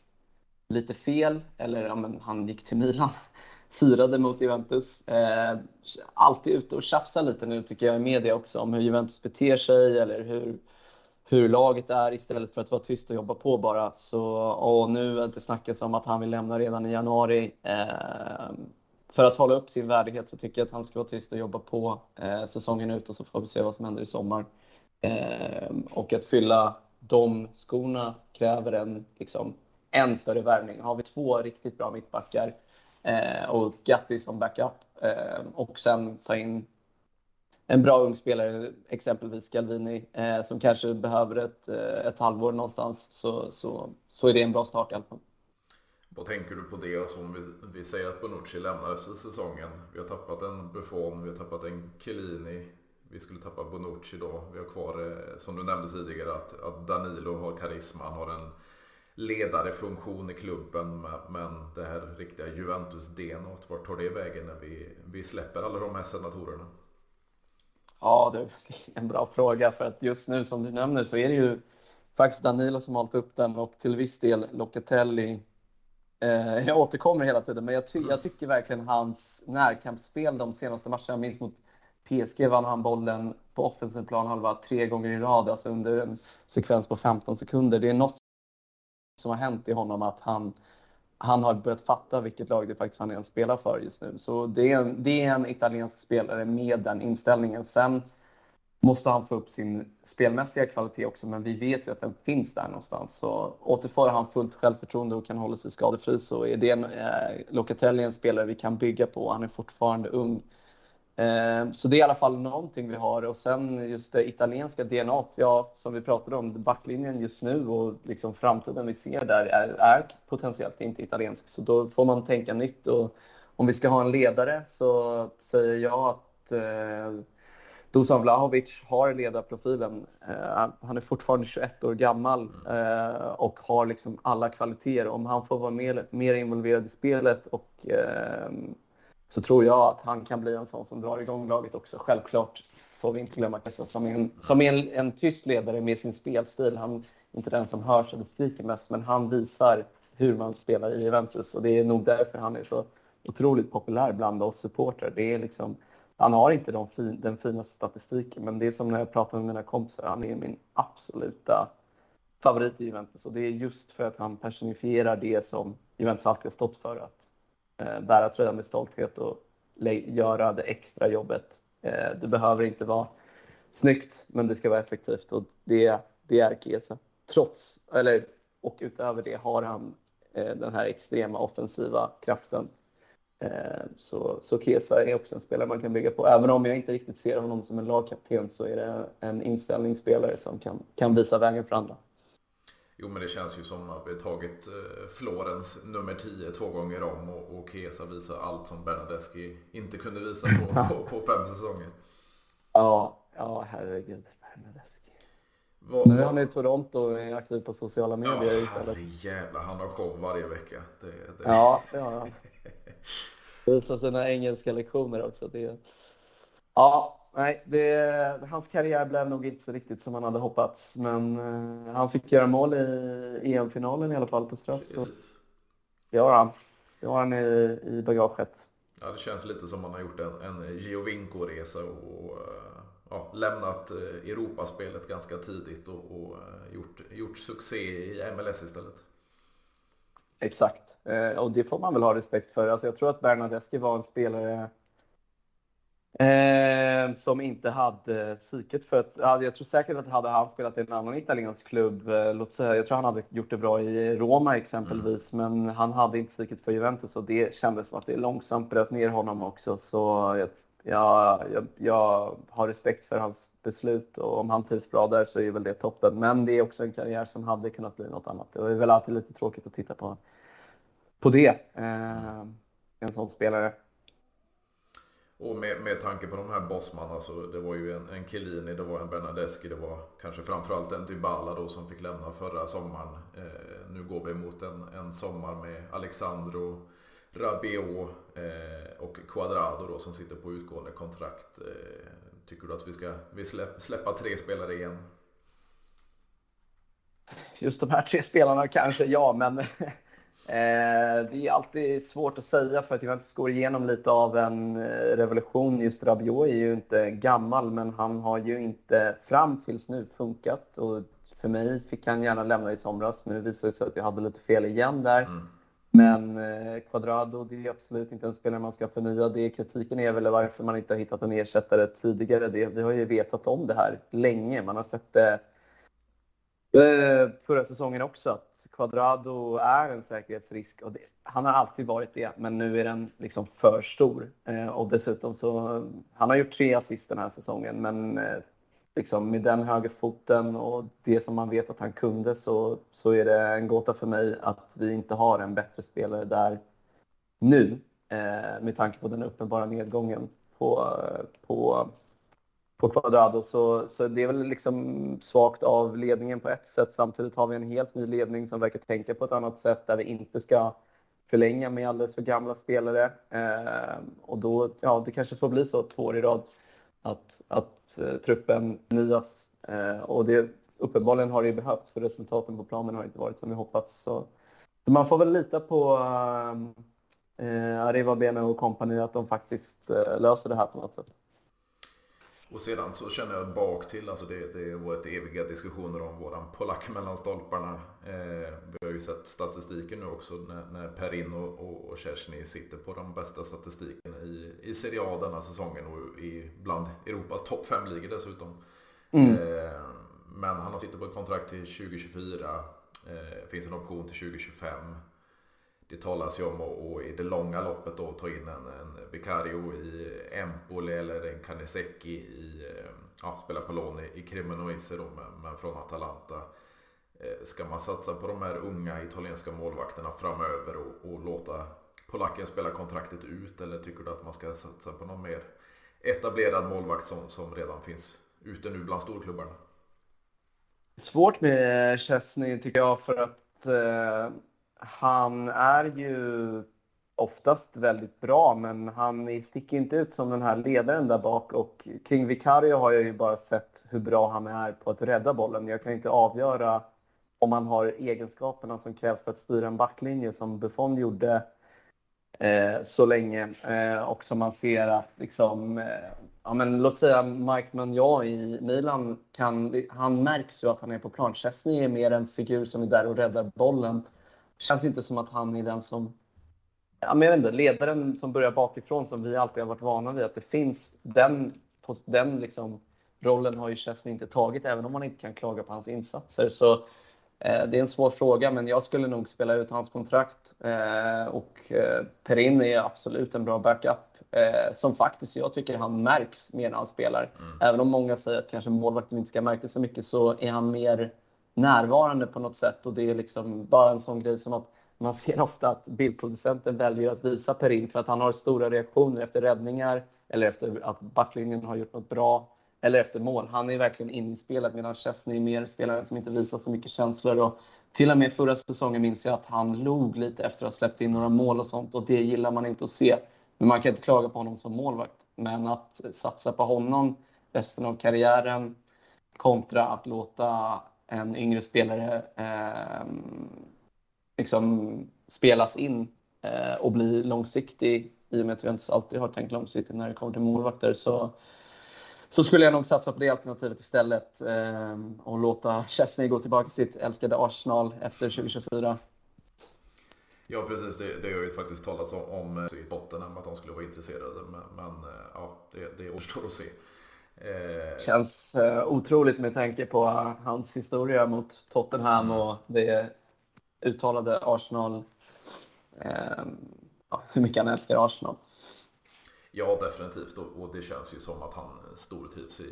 S2: lite fel, eller ja, men han gick till Milan firade mot Juventus. Eh, alltid ute och tjafsar lite nu tycker jag i media också om hur Juventus beter sig eller hur, hur laget är istället för att vara tyst och jobba på bara. Så, och nu att det snackas om att han vill lämna redan i januari. Eh, för att hålla upp sin värdighet så tycker jag att han ska vara tyst och jobba på eh, säsongen ut och så får vi se vad som händer i sommar. Eh, och att fylla de skorna kräver en, liksom, en större värvning. Har vi två riktigt bra mittbackar eh, och Gatti som backup eh, och sen ta in en bra ung spelare, exempelvis Galvini, eh, som kanske behöver ett, eh, ett halvår någonstans, så, så, så är det en bra start i alla fall.
S1: Vad tänker du på det? Alltså om vi, vi säger att Bonucci lämnar efter säsongen. Vi har tappat en Buffon, vi har tappat en Chiellini. Vi skulle tappa Bonucci då. Vi har kvar, eh, som du nämnde tidigare, att, att Danilo har karisma. Han har en ledarefunktion i klubben. Men det här riktiga Juventus-DNA, vart tar det vägen när vi, vi släpper alla de här senatorerna?
S2: Ja, det är en bra fråga för att just nu som du nämner så är det ju faktiskt Danilo som har hållit upp den och till viss del Locatelli. Eh, jag återkommer hela tiden, men jag, ty jag tycker verkligen hans närkampsspel de senaste matcherna, minst mot PSG vann han bollen på offensiv planhalva tre gånger i rad, alltså under en sekvens på 15 sekunder. Det är något som har hänt i honom att han, han har börjat fatta vilket lag det faktiskt han är spelar för just nu. Så det är, en, det är en italiensk spelare med den inställningen. Sen måste han få upp sin spelmässiga kvalitet också, men vi vet ju att den finns där någonstans. Så återfår han fullt självförtroende och kan hålla sig skadefri så är det en eh, Locatelli en spelare vi kan bygga på. Han är fortfarande ung. Eh, så det är i alla fall någonting vi har och sen just det italienska DNA, ja som vi pratade om, backlinjen just nu och liksom framtiden vi ser där är, är potentiellt inte italiensk. Så då får man tänka nytt och om vi ska ha en ledare så säger jag att eh, Dusan Vlahovic har ledarprofilen. Eh, han är fortfarande 21 år gammal eh, och har liksom alla kvaliteter. Om han får vara mer, mer involverad i spelet och eh, så tror jag att han kan bli en sån som drar igång laget också. Självklart får vi inte glömma Kessa som är, en, som är en, en tyst ledare med sin spelstil. Han är inte den som hörs eller skriker mest, men han visar hur man spelar i Juventus och det är nog därför han är så otroligt populär bland oss supportrar. Det är liksom, han har inte de fin, den finaste statistiken, men det är som när jag pratar med mina kompisar, han är min absoluta favorit i Juventus och det är just för att han personifierar det som Juventus alltid har stått för. Att Eh, bära tröjan med stolthet och göra det extra jobbet. Eh, det behöver inte vara snyggt, men det ska vara effektivt och det, det är Kesa. Trots, eller, och utöver det har han eh, den här extrema offensiva kraften. Eh, så, så Kesa är också en spelare man kan bygga på. Även om jag inte riktigt ser honom som en lagkapten så är det en inställningsspelare som kan, kan visa vägen för andra.
S1: Jo men det känns ju som att vi tagit eh, Florens nummer 10 två gånger om och, och Kesa visar allt som Bernadeschi inte kunde visa på, på, på fem säsonger.
S2: Ja, ja herregud. Bernadeschi. Vad, nu är han i Toronto och är aktiv på sociala medier
S1: ja, istället. Jävlar, han har show varje vecka. Det, det...
S2: Ja, det har han. Visar sina engelska lektioner också. Det... Ja, nej, det, hans karriär blev nog inte så riktigt som han hade hoppats. Men uh, han fick göra mål i EM-finalen i alla fall på straff. Så det har han. Det har han i, i bagaget.
S1: Ja, det känns lite som han har gjort en, en Giovinco-resa och ja, lämnat uh, Europaspelet ganska tidigt och, och gjort, gjort succé i MLS istället.
S2: Exakt, och det får man väl ha respekt för. Alltså, jag tror att Bernadeschi var en spelare Eh, som inte hade psyket för att, ja, jag tror säkert att hade han spelat i en annan italiensk klubb, eh, låt säga, jag tror han hade gjort det bra i Roma exempelvis, mm. men han hade inte psyket för Juventus och det kändes som att det långsamt bröt ner honom också. Så jag, jag, jag, jag har respekt för hans beslut och om han trivs bra där så är väl det toppen. Men det är också en karriär som hade kunnat bli något annat. Det är väl alltid lite tråkigt att titta på, på det. Eh, en sån spelare.
S1: Och med, med tanke på de här bossmanna så det var ju en, en Chiellini, det var en Bernadeschi, det var kanske framförallt en Dybala då som fick lämna förra sommaren. Eh, nu går vi mot en, en sommar med Alexandro, Rabiot eh, och Quadrado då som sitter på utgående kontrakt. Eh, tycker du att vi ska vi släpp, släppa tre spelare igen?
S2: Just de här tre spelarna kanske ja, men det är alltid svårt att säga för att Juventus går igenom lite av en eh, revolution. Just Rabiot är ju inte gammal, men han har ju inte fram tills nu funkat. Och för mig fick han gärna lämna i somras. Nu visar det sig att jag hade lite fel igen där. Mm. Men eh, Quadrado, det är absolut inte en spelare man ska förnya. Det kritiken är väl varför man inte har hittat en ersättare tidigare. Det, vi har ju vetat om det här länge. Man har sett det eh, förra säsongen också. Quadrado är en säkerhetsrisk och det, han har alltid varit det, men nu är den liksom för stor. Eh, och dessutom så, han har gjort tre assist den här säsongen, men eh, liksom med den högerfoten och det som man vet att han kunde så, så är det en gåta för mig att vi inte har en bättre spelare där nu, eh, med tanke på den uppenbara nedgången på, eh, på på Quadrado. Så, så det är väl liksom svagt av ledningen på ett sätt. Samtidigt har vi en helt ny ledning som verkar tänka på ett annat sätt där vi inte ska förlänga med alldeles för gamla spelare. Eh, och då, ja, det kanske får bli så två år i rad att, att eh, truppen nyas. Eh, och det, uppenbarligen har det ju behövts för resultaten på planen har inte varit som vi hoppats. Så, så man får väl lita på eh, eh Arriva Bene och kompani att de faktiskt eh, löser det här på något sätt.
S1: Och sedan så känner jag bak till, alltså det, det har varit eviga diskussioner om våran polack mellan stolparna. Eh, vi har ju sett statistiken nu också när, när Perin och, och, och Kersny sitter på de bästa statistiken i, i Serie A denna säsongen och i bland Europas topp 5-ligor dessutom. Mm. Eh, men han har sitter på ett kontrakt till 2024. Eh, finns en option till 2025 det talas ju om att i det långa loppet då ta in en, en Vicario i Empoli eller en Canesecchi i, eh, ja, spela på lån i, i Cremonese då men, men från Atalanta. Eh, ska man satsa på de här unga italienska målvakterna framöver och, och låta polacken spela kontraktet ut eller tycker du att man ska satsa på någon mer etablerad målvakt som, som redan finns ute nu bland storklubbarna?
S2: Svårt med Chesney tycker jag för att eh han är ju oftast väldigt bra, men han sticker inte ut som den här ledaren där bak. Och kring Vicario har jag ju bara sett hur bra han är på att rädda bollen. Jag kan inte avgöra om han har egenskaperna som krävs för att styra en backlinje som Buffon gjorde eh, så länge. Eh, och som man ser att liksom, eh, ja, men låt säga Mike Mignon i Milan, kan, han märks ju att han är på plan. Chesney är mer en figur som är där och räddar bollen känns inte som att han är den som... Ja, men jag vet inte, ledaren som börjar bakifrån som vi alltid har varit vana vid. Att det finns den, den liksom, rollen har ju Chesney inte tagit, även om man inte kan klaga på hans insatser. Så eh, det är en svår fråga, men jag skulle nog spela ut hans kontrakt. Eh, och eh, Perin är absolut en bra backup. Eh, som faktiskt jag tycker han märks mer när han spelar. Mm. Även om många säger att kanske målvakten inte ska märka så mycket så är han mer närvarande på något sätt. Och det är liksom bara en sån grej som att man ser ofta att bildproducenten väljer att visa Perin för att han har stora reaktioner efter räddningar eller efter att backlinjen har gjort något bra eller efter mål. Han är verkligen inspelad medan Chesney är mer spelaren som inte visar så mycket känslor. Och till och med förra säsongen minns jag att han log lite efter att ha släppt in några mål och sånt och det gillar man inte att se. Men man kan inte klaga på honom som målvakt. Men att satsa på honom resten av karriären kontra att låta en yngre spelare eh, liksom spelas in eh, och blir långsiktig i och med att vi inte alltid har tänkt långsiktigt när det kommer till målvakter så, så skulle jag nog satsa på det alternativet istället eh, och låta Chesney gå tillbaka till sitt älskade Arsenal efter 2024.
S1: Ja precis, det, det har ju faktiskt talats om, om eh, i Tottenham att de skulle vara intresserade. Men, men eh, ja, det, det återstår att se.
S2: Eh... Känns uh, otroligt med tanke på hans historia mot Tottenham mm. och det uttalade Arsenal. Uh, ja, hur mycket han älskar Arsenal.
S1: Ja, definitivt. Och, och det känns ju som att han stortrivs i,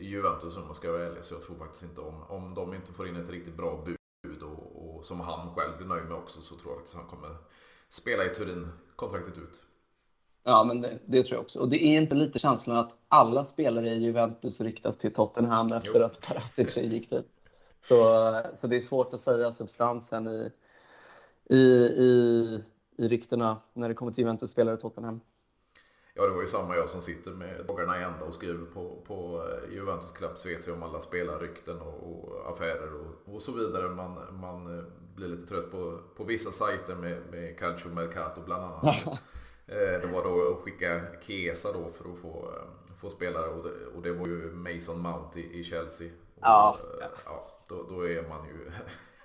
S1: i Juventus om man ska vara ärlig. Så jag tror faktiskt inte om, om de inte får in ett riktigt bra bud och, och som han själv blir nöjd med också så tror jag faktiskt att han kommer spela i Turin kontraktet ut.
S2: Ja, men det, det, tror jag också. Och det är inte lite känslan att alla spelare i Juventus ryktas till Tottenham efter jo. att Paratici gick dit. Så, så det är svårt att säga substansen i, i, i, i ryktena när det kommer till Juventus-spelare i Tottenham.
S1: Ja, det var ju samma jag som sitter med dagarna i ända och skriver på, på eh, Juventus Club Svezia om alla spelarrykten och, och affärer och, och, så vidare. Man, man eh, blir lite trött på, på vissa sajter med, med Calcio Mercato bland annat. Eh, det var då att skicka Chiesa då för att få, få spelare och det, och det var ju Mason Mount i, i Chelsea. Och, ja. ja då, då, är man ju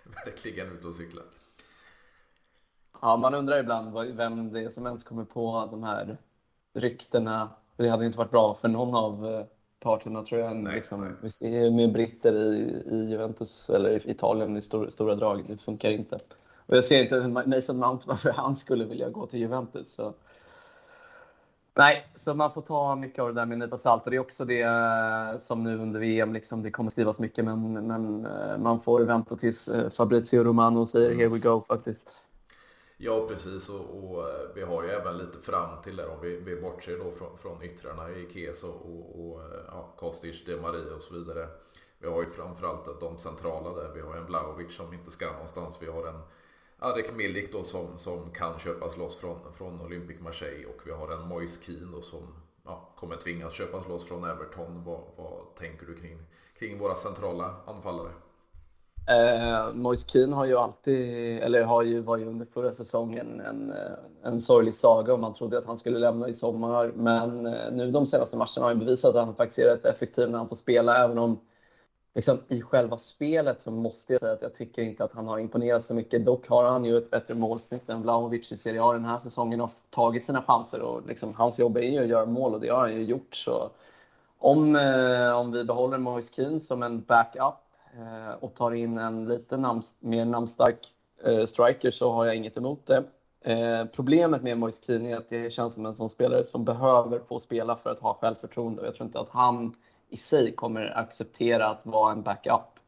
S1: verkligen ute och cyklar.
S2: Ja, man undrar ibland vem det är som ens kommer på de här ryktena. Det hade inte varit bra för någon av eh, parterna tror jag. Nej, liksom, nej. Vi ser med britter i, i Juventus eller i Italien i stor, stora drag. Det funkar inte. Och jag ser inte hur Mason Mount varför han skulle vilja gå till Juventus. Så. Nej, så man får ta mycket av det där med en nypa salt. Och det är också det eh, som nu under VM, liksom, det kommer skrivas mycket men, men eh, man får vänta tills eh, Fabrizio Romano säger “Here we go” faktiskt.
S1: Ja precis och, och, vi har ju även lite fram till där om vi, vi bortser då från, från yttrarna i Kes och, och, och ja, Kostic, De Maria och så vidare. Vi har ju framförallt de centrala där. Vi har en Blaovic som inte ska någonstans. Vi har en Arek Milik då som, som kan köpas loss från, från Olympic Marseille och vi har en Moise Keane då som ja, kommer tvingas köpas loss från Everton. Vad, vad tänker du kring, kring våra centrala anfallare?
S2: Eh, Moise Keane har ju alltid, eller har ju, var ju under förra säsongen en, en sorglig saga och man trodde att han skulle lämna i sommar. Men eh, nu de senaste matcherna har han bevisat att han faktiskt är rätt effektiv när han får spela. Även om liksom, i själva spelet så måste jag säga att jag tycker inte att han har imponerat så mycket. Dock har han ju ett bättre målsnitt än Vlahovic i Serie A den här säsongen och tagit sina chanser. Och liksom, hans jobb är ju att göra mål och det har han ju gjort. Så om, eh, om vi behåller Moise Keane som en backup Eh, och tar in en lite namn, mer namnstark eh, striker så har jag inget emot det. Eh, problemet med Moise Keane är att det känns som en sån spelare som behöver få spela för att ha självförtroende. Jag tror inte att han i sig kommer acceptera att vara en backup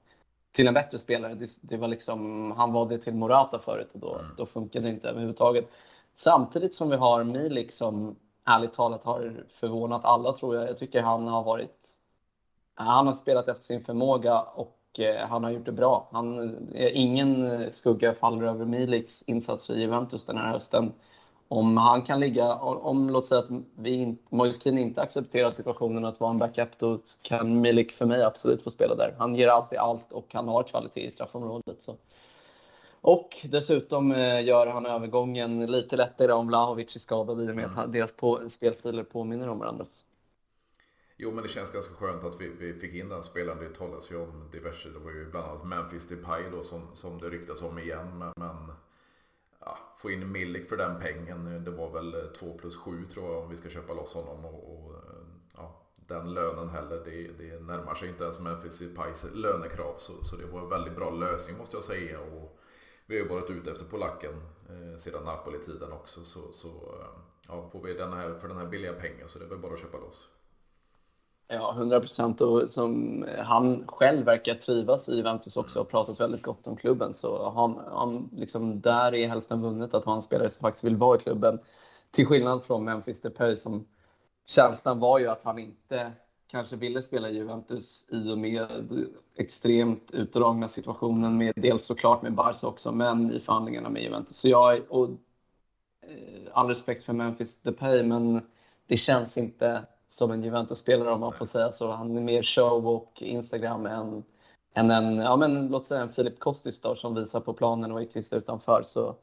S2: till en bättre spelare. Det, det var liksom, han var det till Morata förut och då, mm. då funkade det inte överhuvudtaget. Samtidigt som vi har Milik som ärligt talat har förvånat alla tror jag. Jag tycker han har varit han har spelat efter sin förmåga och Eh, han har gjort det bra. Han, ingen skugga faller över Miliks insatser i Juventus den här hösten. Om han kan ligga, om låt säga att vi, Moise Keane inte accepterar situationen att vara en backup, då kan Milik för mig absolut få spela där. Han ger alltid allt och han har kvalitet i straffområdet. Så. Och dessutom eh, gör han övergången lite lättare om Vlahovic är skadad i och med att deras på, spelstilar påminner om varandra.
S1: Jo men det känns ganska skönt att vi, vi fick in den spelaren. Det talas ju om diverse, det var ju bland annat Memphis Depay då som, som det ryktas om igen. Men, men ja, få in Milik för den pengen, det var väl 2 plus 7 tror jag om vi ska köpa loss honom. Och, och ja, den lönen heller, det, det närmar sig inte ens Memphis Pies lönekrav. Så, så det var en väldigt bra lösning måste jag säga. Och vi har ju varit ute efter polacken eh, sedan Napoli-tiden också. Så, så eh, ja, får vi den här, för den här billiga pengen så det är väl bara att köpa loss.
S2: Ja, 100 procent. Och som eh, han själv verkar trivas i Juventus också och pratat väldigt gott om klubben. Så han, han liksom, där är hälften vunnet att ha en spelare som faktiskt vill vara i klubben. Till skillnad från Memphis Depay som känslan var ju att han inte kanske ville spela i Juventus i och med extremt utdragna situationen med dels såklart med Barca också, men i förhandlingarna med Juventus. Så jag, och eh, all respekt för Memphis Depay, men det känns inte som en Juventus-spelare om man får säga så. Han är mer show och Instagram än, än en, ja men låt säga en Filip Kostis då, som visar på planen och är tyst utanför. Så,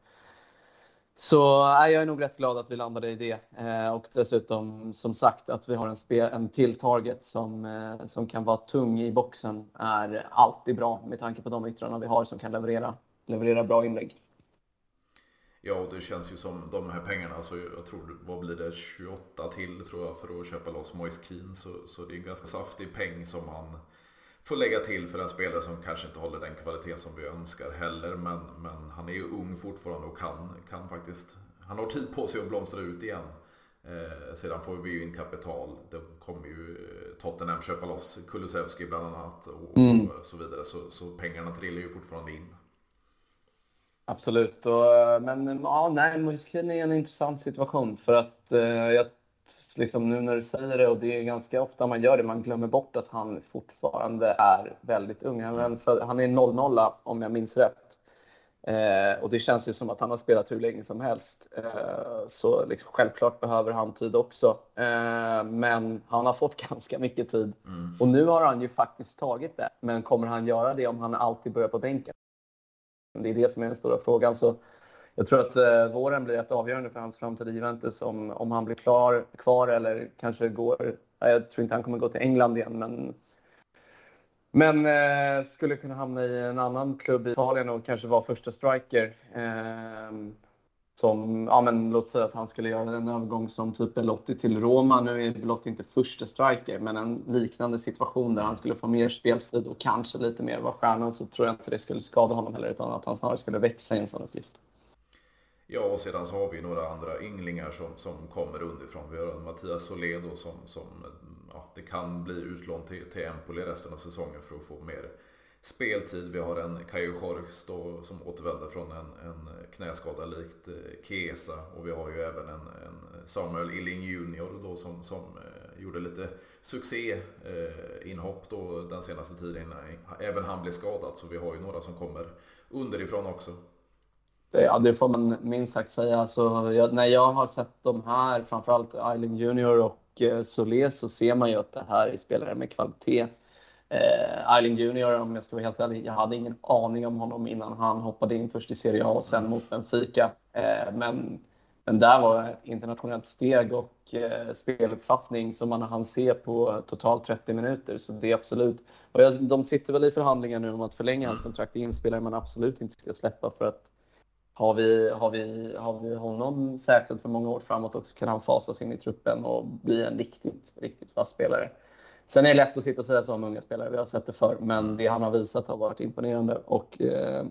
S2: så äh, jag är nog rätt glad att vi landade i det. Eh, och dessutom som sagt att vi har en, spe, en till target som, eh, som kan vara tung i boxen är alltid bra med tanke på de yttrarna vi har som kan leverera, leverera bra inlägg.
S1: Ja, det känns ju som de här pengarna, så jag tror, vad blir det, 28 till tror jag för att köpa loss Moise Keane. Så, så det är en ganska saftig peng som man får lägga till för en spelare som kanske inte håller den kvalitet som vi önskar heller. Men, men han är ju ung fortfarande och kan, kan faktiskt, han har tid på sig att blomstra ut igen. Eh, sedan får vi ju in kapital. Det kommer ju eh, Tottenham köpa loss Kulusevski bland annat och, mm. och så vidare. Så, så pengarna trillar ju fortfarande in.
S2: Absolut, och, eh, men ja, nej, Muskin är en intressant situation för att eh, jag, liksom, nu när du säger det och det är ganska ofta man gör det, man glömmer bort att han fortfarande är väldigt ung. Han, han är 00 om jag minns rätt. Eh, och det känns ju som att han har spelat hur länge som helst. Eh, så liksom, självklart behöver han tid också. Eh, men han har fått ganska mycket tid. Mm. Och nu har han ju faktiskt tagit det. Men kommer han göra det om han alltid börjar på bänken? Det är det som är den stora frågan. Så jag tror att eh, våren blir rätt avgörande för hans framtid i Juventus. Om, om han blir klar, kvar eller kanske går... Jag tror inte han kommer gå till England igen, men men eh, skulle kunna hamna i en annan klubb i Italien och kanske vara första striker. Eh, som, ja men låt säga att han skulle göra en övergång som typ Belotti till Roma. Nu är Belotti inte första striker, men en liknande situation där han skulle få mer speltid och kanske lite mer vara stjärnan så tror jag inte det skulle skada honom heller utan att han snarare skulle växa i en sån uppgift.
S1: Ja, och sedan så har vi några andra ynglingar som, som kommer underifrån. Vi har Mattias Soledo som, som ja, det kan bli utlån till, till Empoli resten av säsongen för att få mer speltid. Vi har en Kayo Jorgs då, som återvänder från en, en knäskada likt eh, Kesa och vi har ju även en, en Samuel Illing Junior då som, som eh, gjorde lite succé-inhopp eh, då den senaste tiden innan även han blev skadad. Så vi har ju några som kommer underifrån också.
S2: Ja, det får man minst sagt säga. Alltså, jag, när jag har sett de här, framförallt Eiling Junior och eh, Solé, så ser man ju att det här är spelare med kvalitet. Eh, Eiling Junior, om jag ska vara helt ärlig, jag hade ingen aning om honom innan han hoppade in först i Serie A och sen mot Benfica. Eh, men, men där var ett internationellt steg och eh, speluppfattning som man hann se på totalt 30 minuter. Så det är absolut... Och jag, de sitter väl i förhandlingar nu om att förlänga hans kontrakt. Det är inspelare man absolut inte ska släppa för att har vi, har vi, har vi honom säkrat för många år framåt också kan han fasas in i truppen och bli en riktigt, riktigt fast spelare. Sen är det lätt att sitta och säga så om unga spelare, vi har sett det förr, men det han har visat har varit imponerande. Och eh,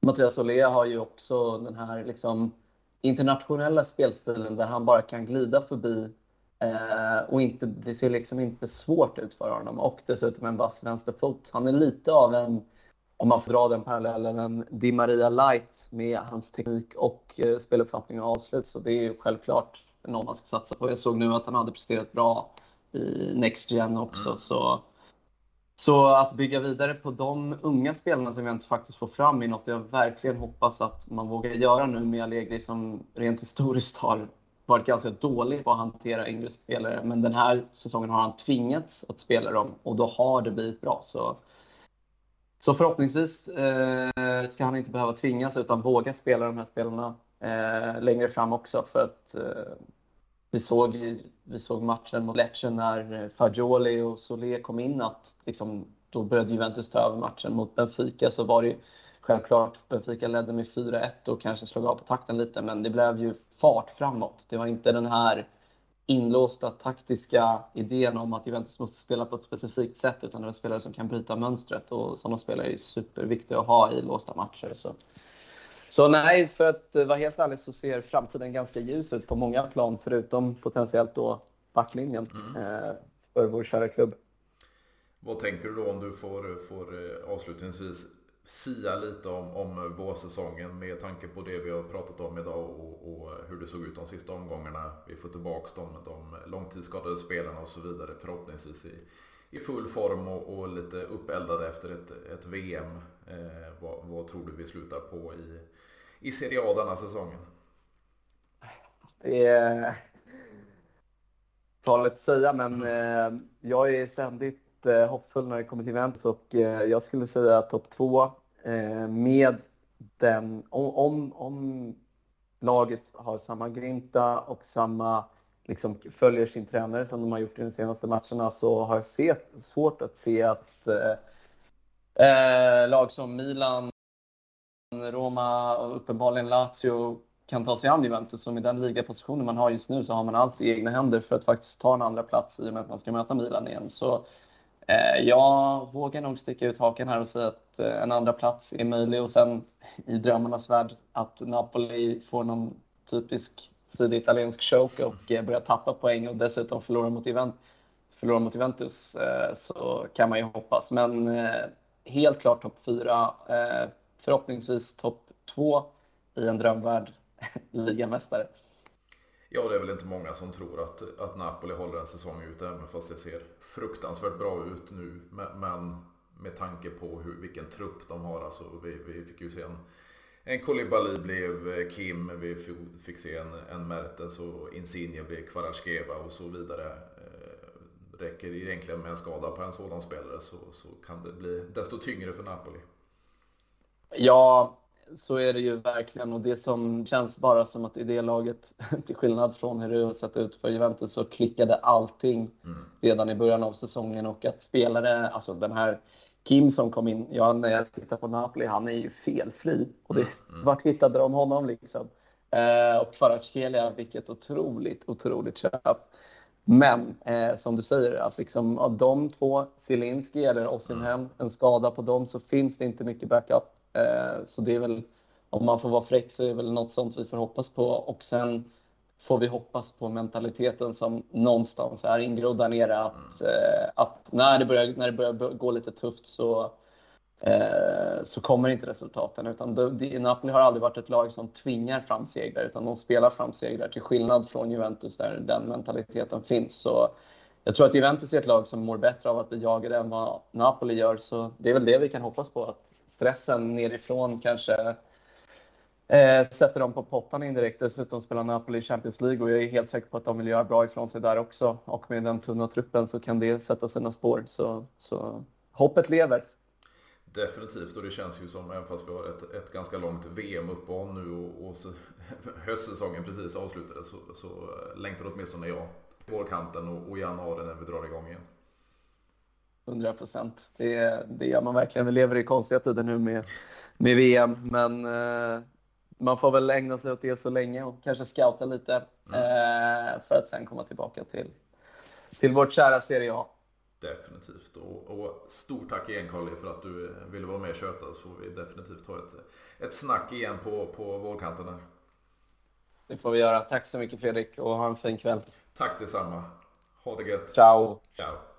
S2: Mattias Olea har ju också den här liksom, internationella spelstilen där han bara kan glida förbi eh, och inte, det ser liksom inte svårt ut för honom. Och dessutom en vass vänsterfot. Han är lite av en om man får dra den parallellen, en Di Maria Light med hans teknik och eh, speluppfattning och avslut. Så det är ju självklart någon man ska satsa på. Jag såg nu att han hade presterat bra i Next Gen också. Mm. Så, så att bygga vidare på de unga spelarna som vi inte faktiskt får fram är något jag verkligen hoppas att man vågar göra nu med Allegri som rent historiskt har varit ganska dålig på att hantera yngre spelare. Men den här säsongen har han tvingats att spela dem och då har det blivit bra. Så så förhoppningsvis eh, ska han inte behöva tvingas utan våga spela de här spelarna eh, längre fram också. För att eh, vi, såg, vi såg matchen mot Lecce när eh, Fagioli och Solé kom in att liksom, då började Juventus ta över matchen. Mot Benfica så var det självklart, Benfica ledde med 4-1 och kanske slog av på takten lite men det blev ju fart framåt. Det var inte den här inlåsta taktiska idén om att Juventus måste spela på ett specifikt sätt utan det var spelare som kan bryta mönstret och sådana spelare är superviktiga att ha i låsta matcher. Så så nej, för att vara helt ärlig så ser framtiden ganska ljus ut på många plan förutom potentiellt då backlinjen mm. eh, för vår kära klubb.
S1: Vad tänker du då om du får, får eh, avslutningsvis sia lite om, om vårsäsongen med tanke på det vi har pratat om idag och, och hur det såg ut de sista omgångarna. Vi får tillbaka de, de långtidsskadade spelarna och så vidare förhoppningsvis i, i full form och, och lite uppeldade efter ett, ett VM. Eh, vad, vad, tror du vi slutar på i, i Serie A denna säsongen?
S2: Det är farligt att säga men eh, jag är ständigt eh, hoppfull när det kommer till Juventus och eh, jag skulle säga topp två med den, om, om, om, laget har samma grinta och samma, liksom följer sin tränare som de har gjort i de senaste matcherna så har jag sett, svårt att se att eh lag som Milan, Roma och uppenbarligen Lazio kan ta sig an Juventus. Och med den ligapositionen man har just nu så har man allt i egna händer för att faktiskt ta en andra plats i och med att man ska möta Milan igen. Så eh, jag vågar nog sticka ut haken här och säga att eh, en andra plats är möjlig och sen i drömmarnas värld att Napoli får någon typisk tidig italiensk choke och eh, börjar tappa poäng och dessutom förlorar mot, Juventus, förlorar mot Juventus eh, så kan man ju hoppas. Men eh, helt klart topp fyra, eh, förhoppningsvis topp två i en drömvärld ligamästare.
S1: Ja, det är väl inte många som tror att, att Napoli håller en säsong ut, även fast det ser fruktansvärt bra ut nu. Men med tanke på hur, vilken trupp de har, alltså vi, vi fick ju se en, en Koulibaly blev eh, Kim, vi fick se en, en Mertens och Insigne blev Kvaratskhelia och så vidare. Räcker räcker egentligen med en skada på en sådan spelare så, så kan det bli desto tyngre för Napoli.
S2: Ja, så är det ju verkligen och det som känns bara som att i det laget, till skillnad från hur det har sett ut för Juventus, så klickade allting mm. redan i början av säsongen och att spelare, alltså den här Kim som kom in, ja när jag tittar på Napoli, han är ju felfri. Och det, mm. mm. vart hittade de honom liksom? Eh, och Kvaratskhelia, vilket otroligt, otroligt köp. Men eh, som du säger, att liksom av de två, Zielinski eller Osimhen, mm. en skada på dem så finns det inte mycket backup. Eh, så det är väl, om man får vara fräck så är det väl något sånt vi får hoppas på. Och sen får vi hoppas på mentaliteten som någonstans är ingrodd där nere. Att, eh, att när, det börjar, när det börjar gå lite tufft så, eh, så kommer inte resultaten. Utan Napoli har aldrig varit ett lag som tvingar fram segrar, utan de spelar fram segrar till skillnad från Juventus där den mentaliteten finns. Så jag tror att Juventus är ett lag som mår bättre av att bli jagade än vad Napoli gör. Så det är väl det vi kan hoppas på. Att stressen nerifrån kanske eh, sätter dem på pottan indirekt. Dessutom spelar Napoli i Champions League och jag är helt säker på att de vill göra bra ifrån sig där också. Och med den tunna truppen så kan det sätta sina spår. Så, så hoppet lever.
S1: Definitivt och det känns ju som, även fast vi har ett, ett ganska långt VM-uppehåll nu och, och så, höstsäsongen precis avslutades så, så eh, längtar åtminstone jag vårkanten och, och januari när vi drar igång igen.
S2: 100 procent. Det, det gör man verkligen. Vi lever i konstiga tider nu med, med VM, men eh, man får väl ägna sig åt det så länge och kanske scouta lite mm. eh, för att sen komma tillbaka till, till vårt kära Serie A.
S1: Definitivt. Och, och stort tack igen Carly för att du ville vara med och köta så får vi definitivt ta ett, ett snack igen på, på vårkanten här.
S2: Det får vi göra. Tack så mycket Fredrik och ha en fin kväll.
S1: Tack detsamma. Ha det gött.
S2: Ciao.
S1: Ciao.